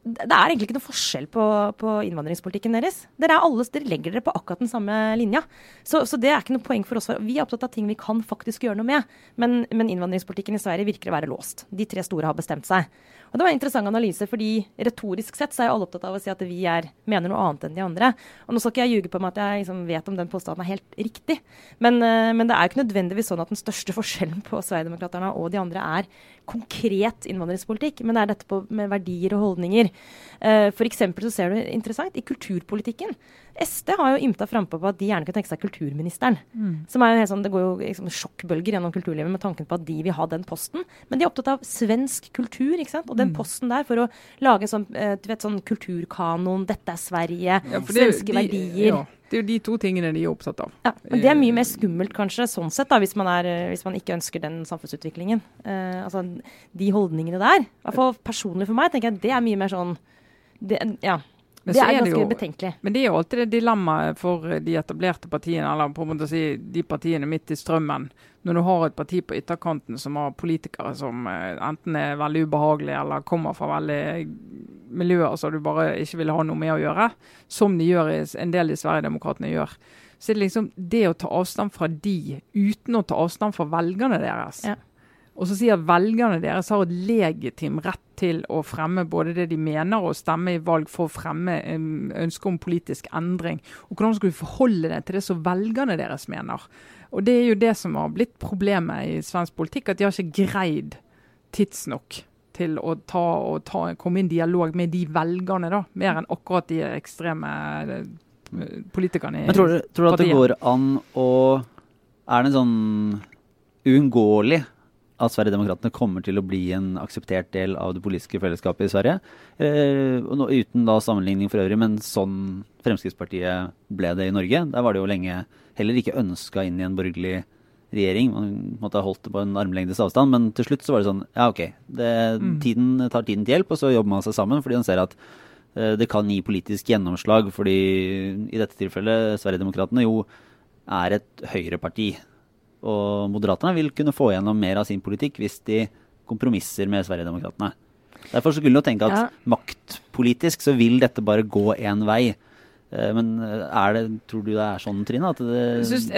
Det er egentlig ikke noe forskjell på, på innvandringspolitikken deres. Dere, alle, dere, legger dere på akkurat den samme linja. Så, så, det er ikke noe poeng for oss. Vi er opptatt av ting vi kan faktisk gjøre noe med. Men, men innvandringspolitikken i Sverige virker å være låst. De tre store har bestemt seg. Og Det var en interessant analyse, fordi retorisk sett så er alle opptatt av å si at vi er, mener noe annet enn de andre. Og Nå skal ikke jeg ljuge på meg at jeg liksom vet om den påstanden er helt riktig, men, uh, men, det er jo ikke nødvendigvis sånn at den største forskjellen på Sverigedemokraterna og de andre er konkret innvandringspolitikk, men det er dette på, med verdier og holdninger. Uh, F.eks. så ser du interessant i kulturpolitikken. SD har jo ymta frampå på at de gjerne kunne tenke seg kulturministeren. Mm. Som er jo helt sånn, Det går jo liksom sjokkbølger gjennom kulturlivet med tanken på at de vil ha den posten. Men de er opptatt av svensk kultur. ikke sant? Og den mm. posten der for å lage en sånn, eh, du vet, sånn kulturkanon, dette er Sverige, ja, svenske de, verdier. Ja. Det er jo de to tingene de er opptatt av. Ja, men Det er mye mer skummelt kanskje, sånn sett, da, hvis man, er, eh, hvis man ikke ønsker den samfunnsutviklingen. Uh, altså, De holdningene der, i hvert fall personlig for meg, tenker jeg det er mye mer sånn det, ja, men det er, er ganske jo, betenkelig. Men det er jo alltid det dilemmaet for de etablerte partiene, eller på en måte å si de partiene midt i strømmen. Når du har et parti på ytterkanten som har politikere som eh, enten er veldig ubehagelige eller kommer fra veldig miljøer som du bare ikke vil ha noe med å gjøre, som de gjør en del i Sverigedemokraterna gjør. Så det er liksom det å ta avstand fra de uten å ta avstand fra velgerne deres. Ja. Og så sier velgerne deres har et legitim rett til å fremme både det de mener og stemme i valg for å fremme ønske om politisk endring. Og Hvordan skal vi forholde det til det som velgerne deres mener? Og Det er jo det som har blitt problemet i svensk politikk, at de har ikke greid tidsnok til å ta, ta, komme inn en dialog med de velgerne, da, mer enn akkurat de ekstreme eh, politikerne i Men tror du, tror du at det går an å Er det en sånn uunngåelig at Sverigedemokraterna kommer til å bli en akseptert del av det politiske fellesskapet i Sverige. Eh, uten da sammenligning for øvrig, men sånn Fremskrittspartiet ble det i Norge. Der var det jo lenge heller ikke ønska inn i en borgerlig regjering. Man måtte ha holdt det på en armlengdes avstand, men til slutt så var det sånn ja, ok, det, mm. tiden tar tiden til hjelp, og så jobber man seg sammen fordi man ser at eh, det kan gi politisk gjennomslag, fordi i dette tilfellet Sverigedemokraterna jo er et høyreparti. Og Moderaterne vil kunne få gjennom mer av sin politikk hvis de kompromisser med Sverigedemokraterna. Derfor skulle man tenke at ja. maktpolitisk så vil dette bare gå én vei. Eh, men eh, er det, tror du det er sånn, Trine, at det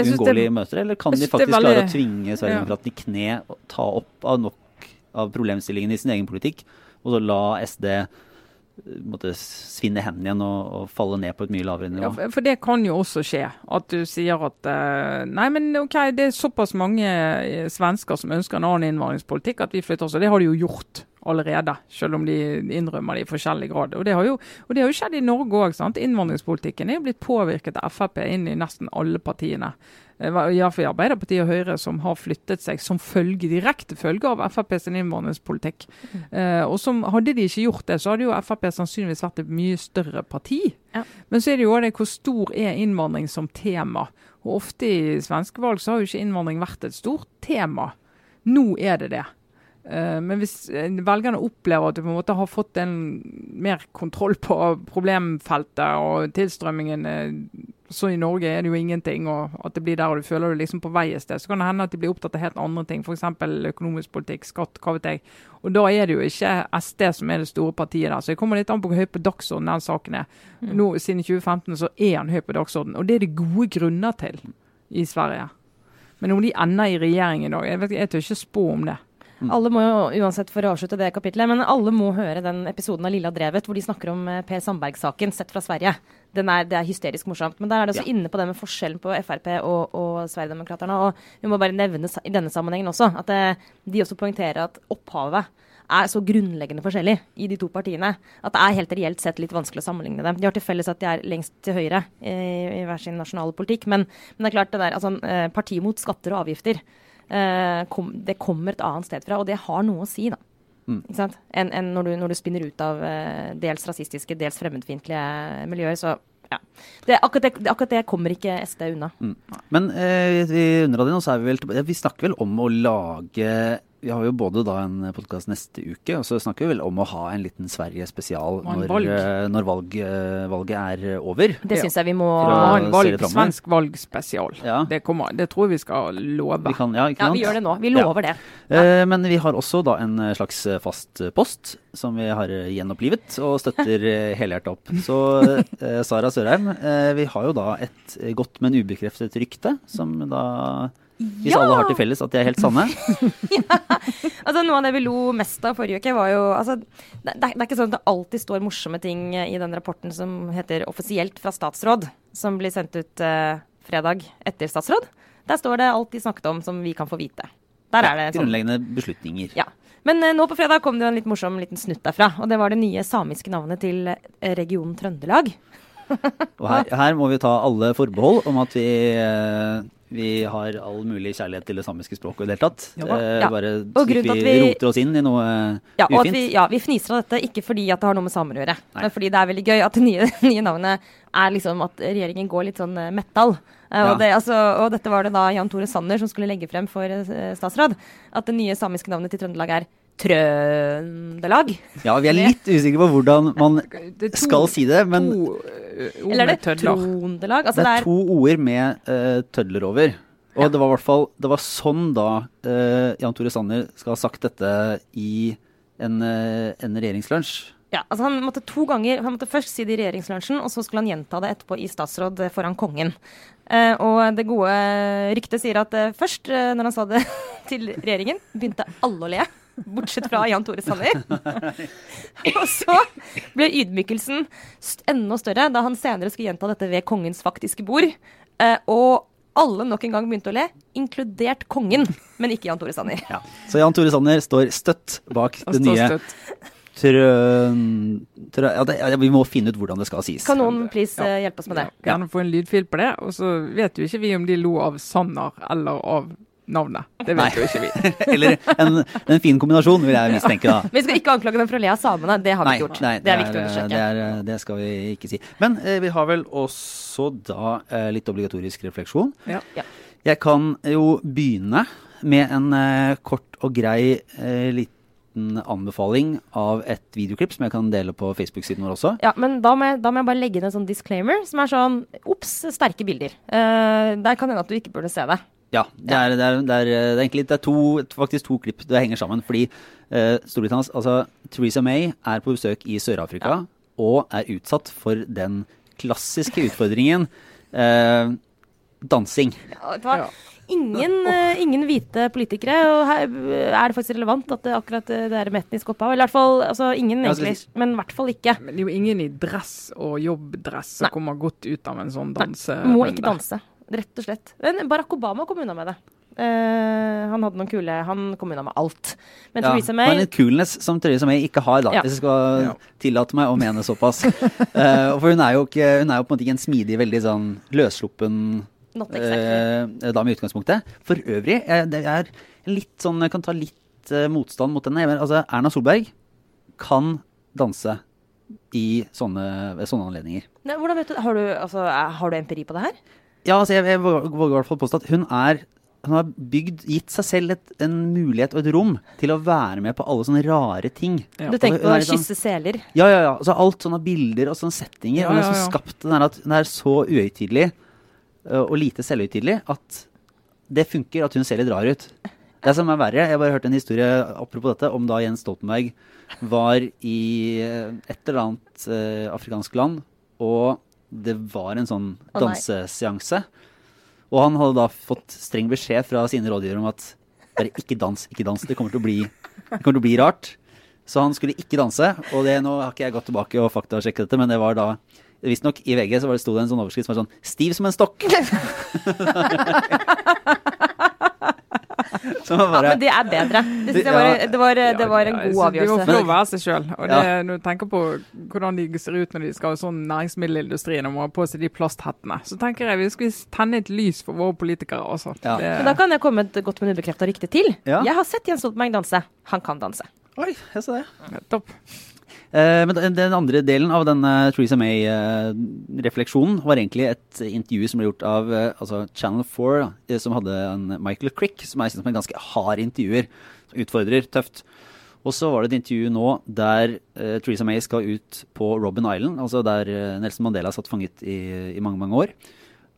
uunngåelig møter Eller kan de faktisk veldig, klare å tvinge Sverigedemokraterna i kne og ta opp av nok av problemstillingen i sin egen politikk, og så la SD måtte svinne hendene igjen og, og, falle ned på et mye lavere nivå. Ja, for det kan jo også skje. At du sier at uh, nei, men ok, det er såpass mange eh, svensker som ønsker en annen innvandringspolitikk at vi flytter oss. Og det har de jo gjort allerede, selv om de innrømmer det i forskjellig grad. Og det har jo, det har jo skjedd i Norge òg. Innvandringspolitikken er jo blitt påvirket av Frp inn i nesten alle partiene. Eh, Iallfall Arbeiderpartiet og Høyre, som har flyttet seg som følge, direkte følge av Frp sin innvandringspolitikk. Mm. Uh, og som Hadde de ikke gjort det, så hadde jo Frp sannsynligvis vært et mye større parti. Men så er det jo det hvor stor er innvandring som tema. Og ofte i svenske valg så har jo ikke innvandring vært et stort tema. Nå er det det. Eh, Men hvis eh, velgerne opplever at du på en måte har fått en mer kontroll på problemfeltet og tilstrømmingen eh, Så i Norge er det jo ingenting, og at det blir der og du føler du liksom på vei et sted. Så kan det hende at de blir opptatt av helt andre ting, f.eks. økonomisk politikk, skatt, hva vet jeg. Og da er det jo ikke SD som er det store partiet der. Så det kommer litt an på hvor høy på dagsordenen den saken er. Nå, Siden 2015 så er han høy på dagsordenen, og det er det gode grunner til i Sverige. Men om de ender i regjering i dag, jeg, vet, jeg tør ikke spå om det. Alle må jo, uansett for å avslutte det kapitlet, men alle må høre den episoden av Lilla Drevet hvor de snakker om eh, Per Sandberg-saken sett fra Sverige. Den er, det er hysterisk morsomt. Men der er det også inne på det med forskjellen på Frp og, og Sverigedemokraterna. Og vi må bare nevne i denne sammenhengen også at det, de også poengterer at opphavet er så grunnleggende forskjellig i de to partiene at det er helt reelt sett litt vanskelig å sammenligne dem. De har til felles at de er lengst til høyre i, i hver sin nasjonale politikk, men, men det er klart det der, altså, eh, partiet mot skatter og avgifter eh, kom, det kommer et annet sted fra, og det har noe å si, da. Ikke sant? Enn en når, du, når du spinner ut av eh, dels rasistiske, dels fremmedfiendtlige miljøer. Så ja. Det, akkurat, det, akkurat det kommer ikke SD unna. Men eh, vi vi vel Vi snakker vel om å lage Vi har jo både da en podkast neste uke, og så snakker vi vel om å ha en liten Sverige-spesial når, valg. eh, når valg, eh, valget er over. Det Ja. syns jeg vi må Ha en valg, svensk valgspesial. Ja. Det, kommer, det tror jeg vi skal love. Vi kan, ja, ikke Ja, vi gjør det nå. Vi Ja. lover det. Eh, Men vi har også da en eh, slags fast post som vi har gjenopplivet og støtter helhjertet opp. Så eh, Sara Sørheim, eh, vi har jo da et godt, men ubekreftet rykte, som da Hvis Ja! alle har til felles at de er helt sanne. Altså, noe av det vi lo mest av forrige uke, var jo altså, det, det er ikke sånn at det alltid står morsomme ting i den rapporten som heter 'Offisielt fra statsråd', som blir sendt ut eh, fredag etter statsråd. Der står det alt de snakket om som vi kan få vite. Der er det sånn. Grunnleggende beslutninger. Ja. Men eh, nå på fredag kom det jo en litt morsom liten snutt derfra. Og det var det nye samiske navnet til eh, regionen Trøndelag. Og her, her må vi ta alle forbehold om at vi, eh, vi har all mulig kjærlighet til det samiske språket i det hele tatt. Ja. Eh, Ja. Bare Og vi, vi- roter oss inn i noe Ja, og at ufint. vi, ja, vi fniser av dette ikke fordi at det har noe med samer å gjøre, Nei. men fordi det er veldig gøy at det nye, nye navnet er liksom at regjeringen går litt sånn eh, metal. Eh, Ja. Og, det, altså, og dette var det da Jan Tore Sanner som skulle legge frem for eh, statsråd. At det nye samiske navnet til Trøndelag er Trøndelag. Ja, vi er litt usikre på hvordan man skal si det, men eh, Eller er med det. Trondelag? Altså, det er to ord med uh, tødler over. Og Ja. det var i hvert fall Det var sånn da uh, Jan Tore Sanner skal ha sagt dette i en, uh, en regjeringslunsj. ja, altså han måtte to ganger Han måtte først si det i regjeringslunsjen, og så skulle han gjenta det etterpå i statsråd eh, foran kongen. Eh, og det gode ryktet sier at eh, først, eh, når han sa det til regjeringen, begynte alle å le. Bortsett fra Jan Tore Sanner. og så ble ydmykelsen enda større da han senere skulle gjenta dette ved kongens faktiske bord. Eh, og alle nok en gang begynte å le, inkludert kongen, men ikke Jan Tore Sanner. Ja. Så Jan Tore Sanner står støtt bak det står nye støtt. trøn... Trø, ja, det, ja, vi må finne ut hvordan det skal sies. Kan noen please Ja. eh, hjelpe oss med det? Ja, Gjerne få en lydfil på det. Og så vet jo ikke vi om de lo av Sanner eller av navnet. Det vet jo ikke vi. Eller en, en fin kombinasjon, vil jeg mistenke. da. Vi skal ikke anklage dem for å le av samene, det har vi Nei, ikke gjort. nei, det er viktig å undersøke. Det, er, det skal vi ikke si. Men eh, vi har vel også da eh, litt obligatorisk refleksjon. Ja. Ja. Jeg kan jo begynne med en eh, kort og grei eh, liten anbefaling av et videoklipp som jeg kan dele på Facebook-siden vår også. Ja, men da må, jeg, da må jeg bare legge inn en sånn disclaimer som er sånn Ops, sterke bilder. Eh, der kan det hende at du ikke burde se det. Ja, det er, det er, det er, det er egentlig det er to, faktisk to klipp det henger sammen. Fordi eh, Storbritannias Altså, Theresa May er på besøk i Sør-Afrika og er utsatt for den klassiske utfordringen eh, dansing. Ja, det var. Ingen, eh, ingen hvite politikere, og her er det faktisk relevant at det akkurat eh, det er med etnisk opphav. Eller i hvert fall altså, ingen, Ja, egentlig, men i hvert fall ikke. Men det er jo ingen i dress og jobbdress som kommer godt ut av en sånn danserunde. Må ikke danse, rett og slett. Men Barack Obama kom unna med det. Uh, han hadde noen kule Han kom unna med alt. Men Ja, Theresa men May en coolness som Theresa May ikke har, da. Ja. Hvis jeg skal Ja. tillate meg å mene såpass. uh, for hun er, jo ikke, hun er jo på en måte ikke en smidig, veldig sånn løssluppen exactly. uh, dame i utgangspunktet. For øvrig, jeg, det er litt sånn Jeg kan ta litt motstand mot henne. Altså, Erna Solberg kan danse i sånne, sånne anledninger. Nei, hvordan vet du, har, du, altså, har du empiri på det her? Ja, altså jeg, jeg våger i hvert fall påstå at hun er hun har bygd, gitt seg selv et, en mulighet og et rom til å være med på alle sånne rare ting. Ja. Du tenker på å er sånn- kysse seler? Ja, ja, ja. Altså alt sånne bilder og sånne settinger. Ja, ja, hun har ja, så ja. skapt den der at hun er så uhøytidelig og lite selvhøytidelig at det funker at hun ser litt rar ut. Det som er verre, jeg bare hørte en historie apropos dette, om da Jens Stoltenberg var i et eller annet uh, afrikansk land, og det var en sånn danseseanse. Og han hadde da fått streng beskjed fra sine rådgivere om at bare ikke dans, ikke dans. Det kommer til å bli, det til å bli rart. Så han skulle ikke danse. Og det, nå har ikke jeg gått tilbake og faktasjekket dette, men det var da Visstnok i VG så var det, sto det en sånn overskrift som var sånn 'Stiv som en stokk'. Var Ja, men det er bedre. Det, det, var, det, var, det var en god avgjørelse. De må få være seg sjøl. Ja. når du tenker på hvordan de ser ut når de skal ha sånn næringsmiddelindustrien og må ha på seg de plasthattene, så tenker jeg vi skal tenne et lys for våre politikere også. Ja. Det- Men da kan jeg komme et godt, men ubekrefta rykte til. Ja. Jeg har sett Jens Stoltenberg danse. Han kan danse. Oi, jeg så det. Topp. Eh, men den, andre delen av denne Theresa May-refleksjonen var egentlig et intervju som ble gjort av eh, altså Channel 4, eh, som hadde en Michael Crick, som jeg synes er en ganske hard intervjuer. Utfordrer tøft. Og så var det et intervju nå der uh, Theresa May skal ut på Robben Island, altså der uh, Nelson Mandela satt fanget i, i mange, mange år.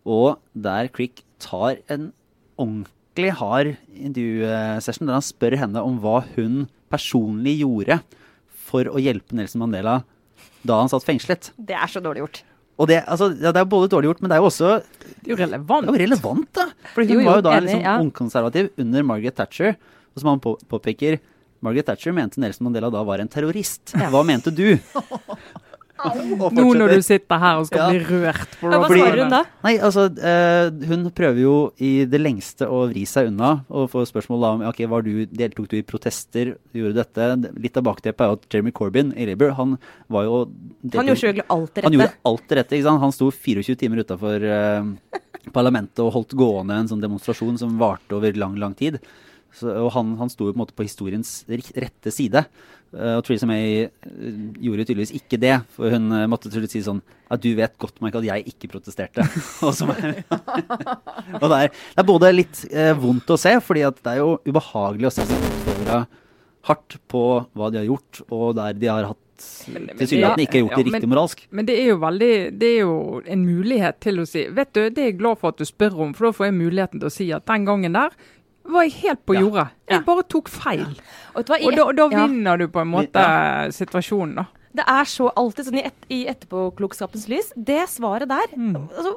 Og der Crick tar en ordentlig hard intervjusession der han spør henne om hva hun personlig gjorde for å hjelpe Nelson Mandela da han satt fengslet. Det er så dårlig gjort. Og det, altså, ja, det er både dårlig gjort, men det er jo også Det er jo relevant. det er jo relevant, da. For hun Jo, jo, var jo da liksom ja. ungkonservativ under Margaret Thatcher. Og som han på, påpeker, Margaret Thatcher mente Nelson Mandela da var en terrorist. Hva mente du? Nå når du sitter her og skal Ja. bli rørt på Ja, hva svarer hun da? Nei, altså, uh, hun prøver jo i det lengste å vri seg unna og få spørsmål da om ok, var du, deltok du i protester, gjorde dette. Litt av bakteppet er jo at Jeremy Corbyn i Labour, han var jo Han gjorde selvfølgelig alt det Han rette. gjorde alt det rette. ikke sant? Han sto 24 timer utafor parlamentet og holdt gående en sånn demonstrasjon som varte over lang, lang tid. Så, og han, han sto jo på en måte på historiens rette side. Eh, og Theresa May eh, gjorde tydeligvis ikke det, for hun eh, måtte slutt si sånn at du vet godt, Mike, at jeg ikke protesterte. og og det er, det er både litt eh, vondt å se, fordi at det er jo ubehagelig å se utfordra hardt på hva de har gjort, og der de har hatt tilsynelatende ikke har gjort det riktig men- moralsk. Men det er jo veldig Det er jo en mulighet til å si Vet du, det er jeg glad for at du spør om, for da får jeg muligheten til å si at den gangen der var jeg helt på Ja. jordet. Jeg bare tok feil. Og hva, Og da, da vinner du på en måte Ja. situasjonen, da. Det er så alltid sånn i, et, i etterpåklokskapens lys. Det svaret der altså,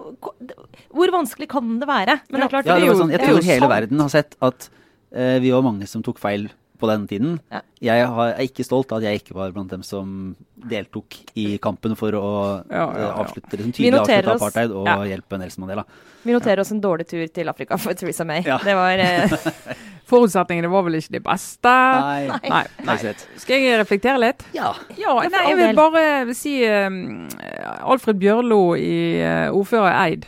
Hvor vanskelig kan det være? Men det er klart, Ja, det det er jo, sånn, jeg det er jo tror hele sant. verden har sett at uh, vi var mange som tok feil på den tiden. Ja. Jeg har, er ikke stolt av at jeg ikke var blant dem som deltok i kampen for å Ja, ja, eh, ja. avslutte, liksom, tydelig avslutte apartheid og Ja. hjelpe Nelson Mandela. Vi noterer oss en dårlig tur til Afrika for Theresa May. Ja. Det var eh, Forutsetningene var vel ikke de beste. Nei, Nei. nei. Skal jeg reflektere litt? Ja. Ja, Ja, nei, jeg vil bare si um, Alfred Bjørlo i uh, ordfører Eid.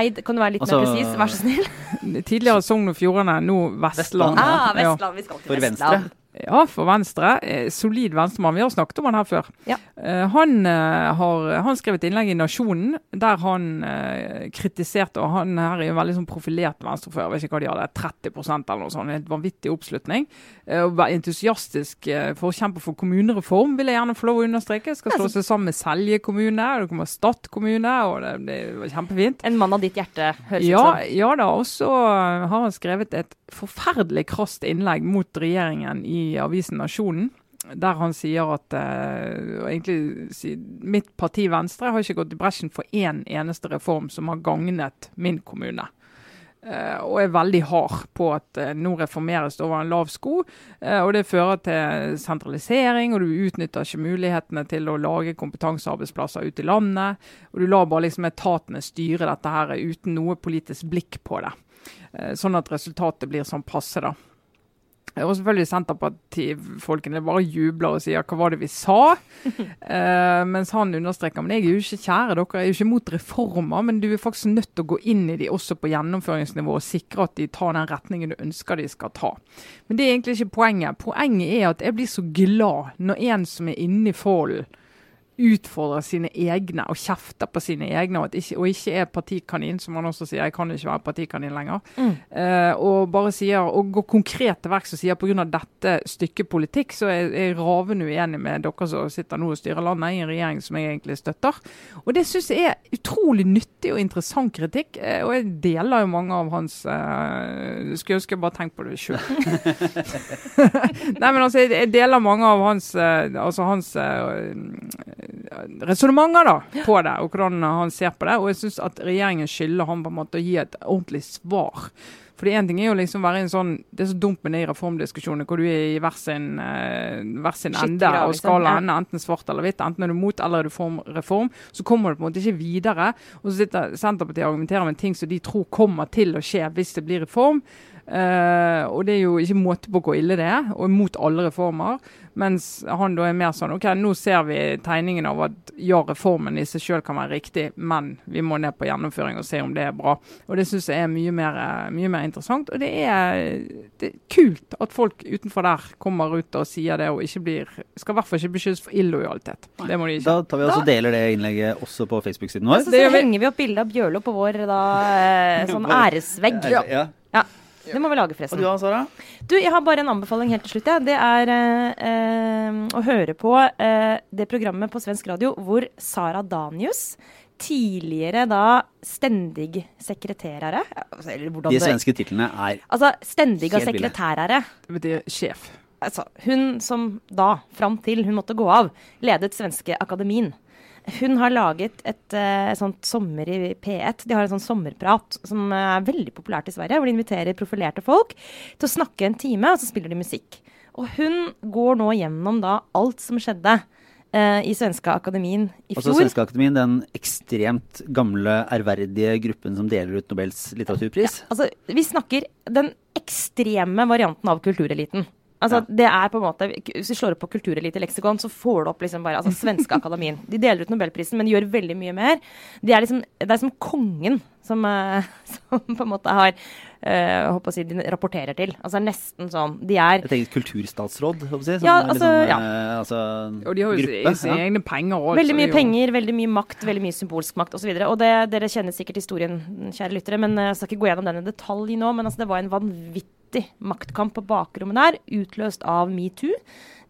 Eid, kan du være litt Altså- mer presis? Vær så snill. Tidligere Sogn og Fjordane, nå Vestland. Vestland, Ah, Ja. Vestland. Vi skal til For Vestland. Ja, for Venstre. Eh, solid venstremann. Vi har snakket om han her før. Ja. Eh, han, eh, har, han skrev et innlegg i Nasjonen der han kritiserte og Han her er jo veldig sånn profilert venstrefører. Vet ikke hva de hadde, 30 eller noe sånt. En vanvittig oppslutning. Og var entusiastisk forkjemper for kommunereform, vil jeg gjerne få lov å understreke. Skal slå seg sammen med Selje kommune, det kommer Stad kommune, og det, det var kjempefint. En mann av ditt hjerte, høres Ja, ut som. ja da, og så har han skrevet et forferdelig krast innlegg mot regjeringen i avisen Nasjonen. Der han sier at eh, egentlig mitt parti Venstre har ikke gått i bresjen for én eneste reform som har gagnet min kommune. Eh, og er veldig hard på at eh, nå reformeres det over en lav sko. eh, og det fører til sentralisering, og du utnytter ikke mulighetene til å lage kompetansearbeidsplasser ute i landet. Og du lar bare liksom etatene styre dette her uten noe politisk blikk på det. Eh, sånn at resultatet blir sånn passe, da. Og selvfølgelig Senterpartifolkene bare jubler og sier 'hva var det vi sa'? eh, mens han understreker men jeg er jo ikke kjære, dere jeg er jo ikke mot reformer, men du er faktisk nødt til å gå inn i de også på gjennomføringsnivå og sikre at de tar den retningen du ønsker de skal ta. Men det er egentlig ikke poenget. Poenget er at jeg blir så glad når en som er inni i folden, utfordrer sine egne og kjefter på sine egne, og, ikke, og ikke er partikanin, som han også sier. Jeg kan ikke være partikanin lenger. Mm. Uh, og bare sier, og går konkret til verks og sier pga. dette stykket politikk, så er jeg ravende uenig med dere som sitter nå og styrer landet i en regjering som jeg egentlig støtter. Og det syns jeg er utrolig nyttig og interessant kritikk, uh, og jeg deler jo mange av hans uh, Skulle ønske jeg bare tenkte på det sjøl. Nei, men altså, jeg, deler mange av hans, altså hans resonnementer på det, og hvordan han ser på det. Og jeg syns at regjeringen skylder han på en måte å gi et ordentlig svar. Fordi en ting er jo liksom være en sånn, Det er så dumt med de reformdiskusjonene hvor du er i hver sin, eh, hver sin ende og ja. ende, enten svart eller hvitt. Enten er du mot eller er du for reform. Så kommer du på en måte ikke videre. Og så sitter Senterpartiet og argumenterer med ting som de tror kommer til å skje hvis det blir reform. Eh, og det er jo ikke måte på hvor ille det er, og mot alle reformer. Mens han da er mer sånn OK, nå ser vi tegningen av at ja, reformen i seg sjøl kan være riktig, men vi må ned på gjennomføring og se om det er bra. Og det syns jeg er mye mer, eh, mye mer interessant. Og det er, det er kult at folk utenfor der kommer ut og sier det, og ikke blir Skal i hvert fall ikke beskyldes for illojalitet. Det må de ikke. Da tar vi også Da- deler det innlegget også på Facebook-siden vår. Så, Det så henger vi opp bilde av Bjørlo på vår da, eh, sånn æresvegg. Ja. Ja, Det må vi lage, forresten. Og du da, Sara? Du, jeg har bare en anbefaling helt til slutt. Ja. Det er eh, eh, å høre på eh, det programmet på svensk radio hvor Sara Danius, tidligere da stendig sekretærere altså, Eller hvordan De svenske titlene er Altså stendiga sekretærere. Det betyr sjef. Altså, hun som da, fram til hun måtte gå av, ledet Svenske Akademien. Hun har laget et et sånt sommer i P1. De har en sånn sommerprat som er veldig populært i Sverige. Hvor de inviterer profilerte folk til å snakke en time, og så spiller de musikk. Og hun går nå gjennom da alt som skjedde eh, i Svenska Akademien i Altså Også Svenska Akademien, den ekstremt gamle, ærverdige gruppen som deler ut Nobels litteraturpris. Ja, Altså, vi snakker den ekstreme varianten av kultureliten. Altså, Ja. det er på en måte, Hvis du slår opp på kulturelite-leksikon, så får du opp liksom bare altså, Svenske Akademien. De deler ut Nobelprisen, men de gjør veldig mye mer. De er liksom, det er som kongen som, eh, som på en måte har uh, håper å si, de rapporterer til. Altså nesten sånn. De er Et eget kulturstatsråd, håper jeg. Som Ja, er liksom altså, sånn, ja. eh, altså, Og de har jo gruppe. sine ja. egne penger òg. Veldig mye penger, veldig mye makt, veldig mye symbolsk makt osv. Og, så og det, dere kjenner sikkert historien, kjære lyttere, men eh, jeg skal ikke gå gjennom den i detalj nå. Men altså, det var en vanvittig maktkamp på bakrommet der, utløst av metoo.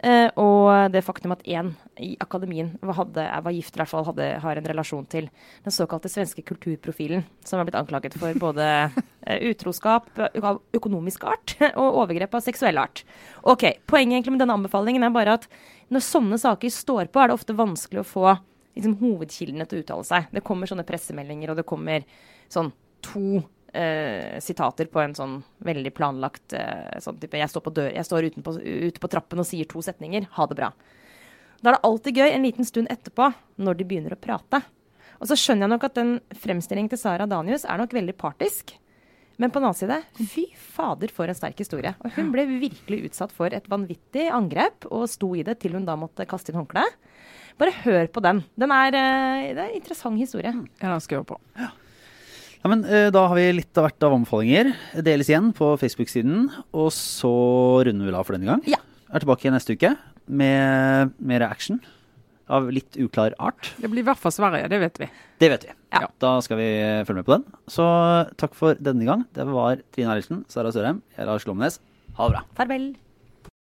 Eh, og det faktum at én i akademien hadde, var gift, i hvert fall hadde, har en relasjon til den såkalte svenske kulturprofilen, som er blitt anklaget for både eh, utroskap av økonomisk art og overgrep av seksuell art. Ok, Poenget egentlig med denne anbefalingen er bare at når sånne saker står på, er det ofte vanskelig å få liksom, hovedkildene til å uttale seg. Det kommer sånne pressemeldinger, og det kommer sånn to eh, sitater på en sånn veldig planlagt eh, sånn type Jeg står, på dør, jeg står utenpå, ute på trappen og sier to setninger. Ha det bra. Da er det alltid gøy en liten stund etterpå, når de begynner å prate. Og så skjønner jeg nok at den fremstillingen til Sara Danius er nok veldig partisk. Men på den annen side, fy fader for en sterk historie. Og hun ble virkelig utsatt for et vanvittig angrep, og sto i det til hun da måtte kaste inn håndkleet. Bare hør på den. Den er, eh, det er en interessant historie. Ja, den skal jeg høre på. Ja, men eh, Da har vi litt av hvert av anbefalinger. Deles igjen på Facebook-siden. Og så runder vi av for denne gang. Ja. Er tilbake neste uke med mer action. Av litt uklar art. Det blir i hvert fall Sverige, det vet vi. Det vet vi. Ja. Da skal vi følge med på den. Så takk for denne gang. Det var Trine Eilertsen, Sara Sørheim, Lars Glomnes. Ha det bra. Farvel.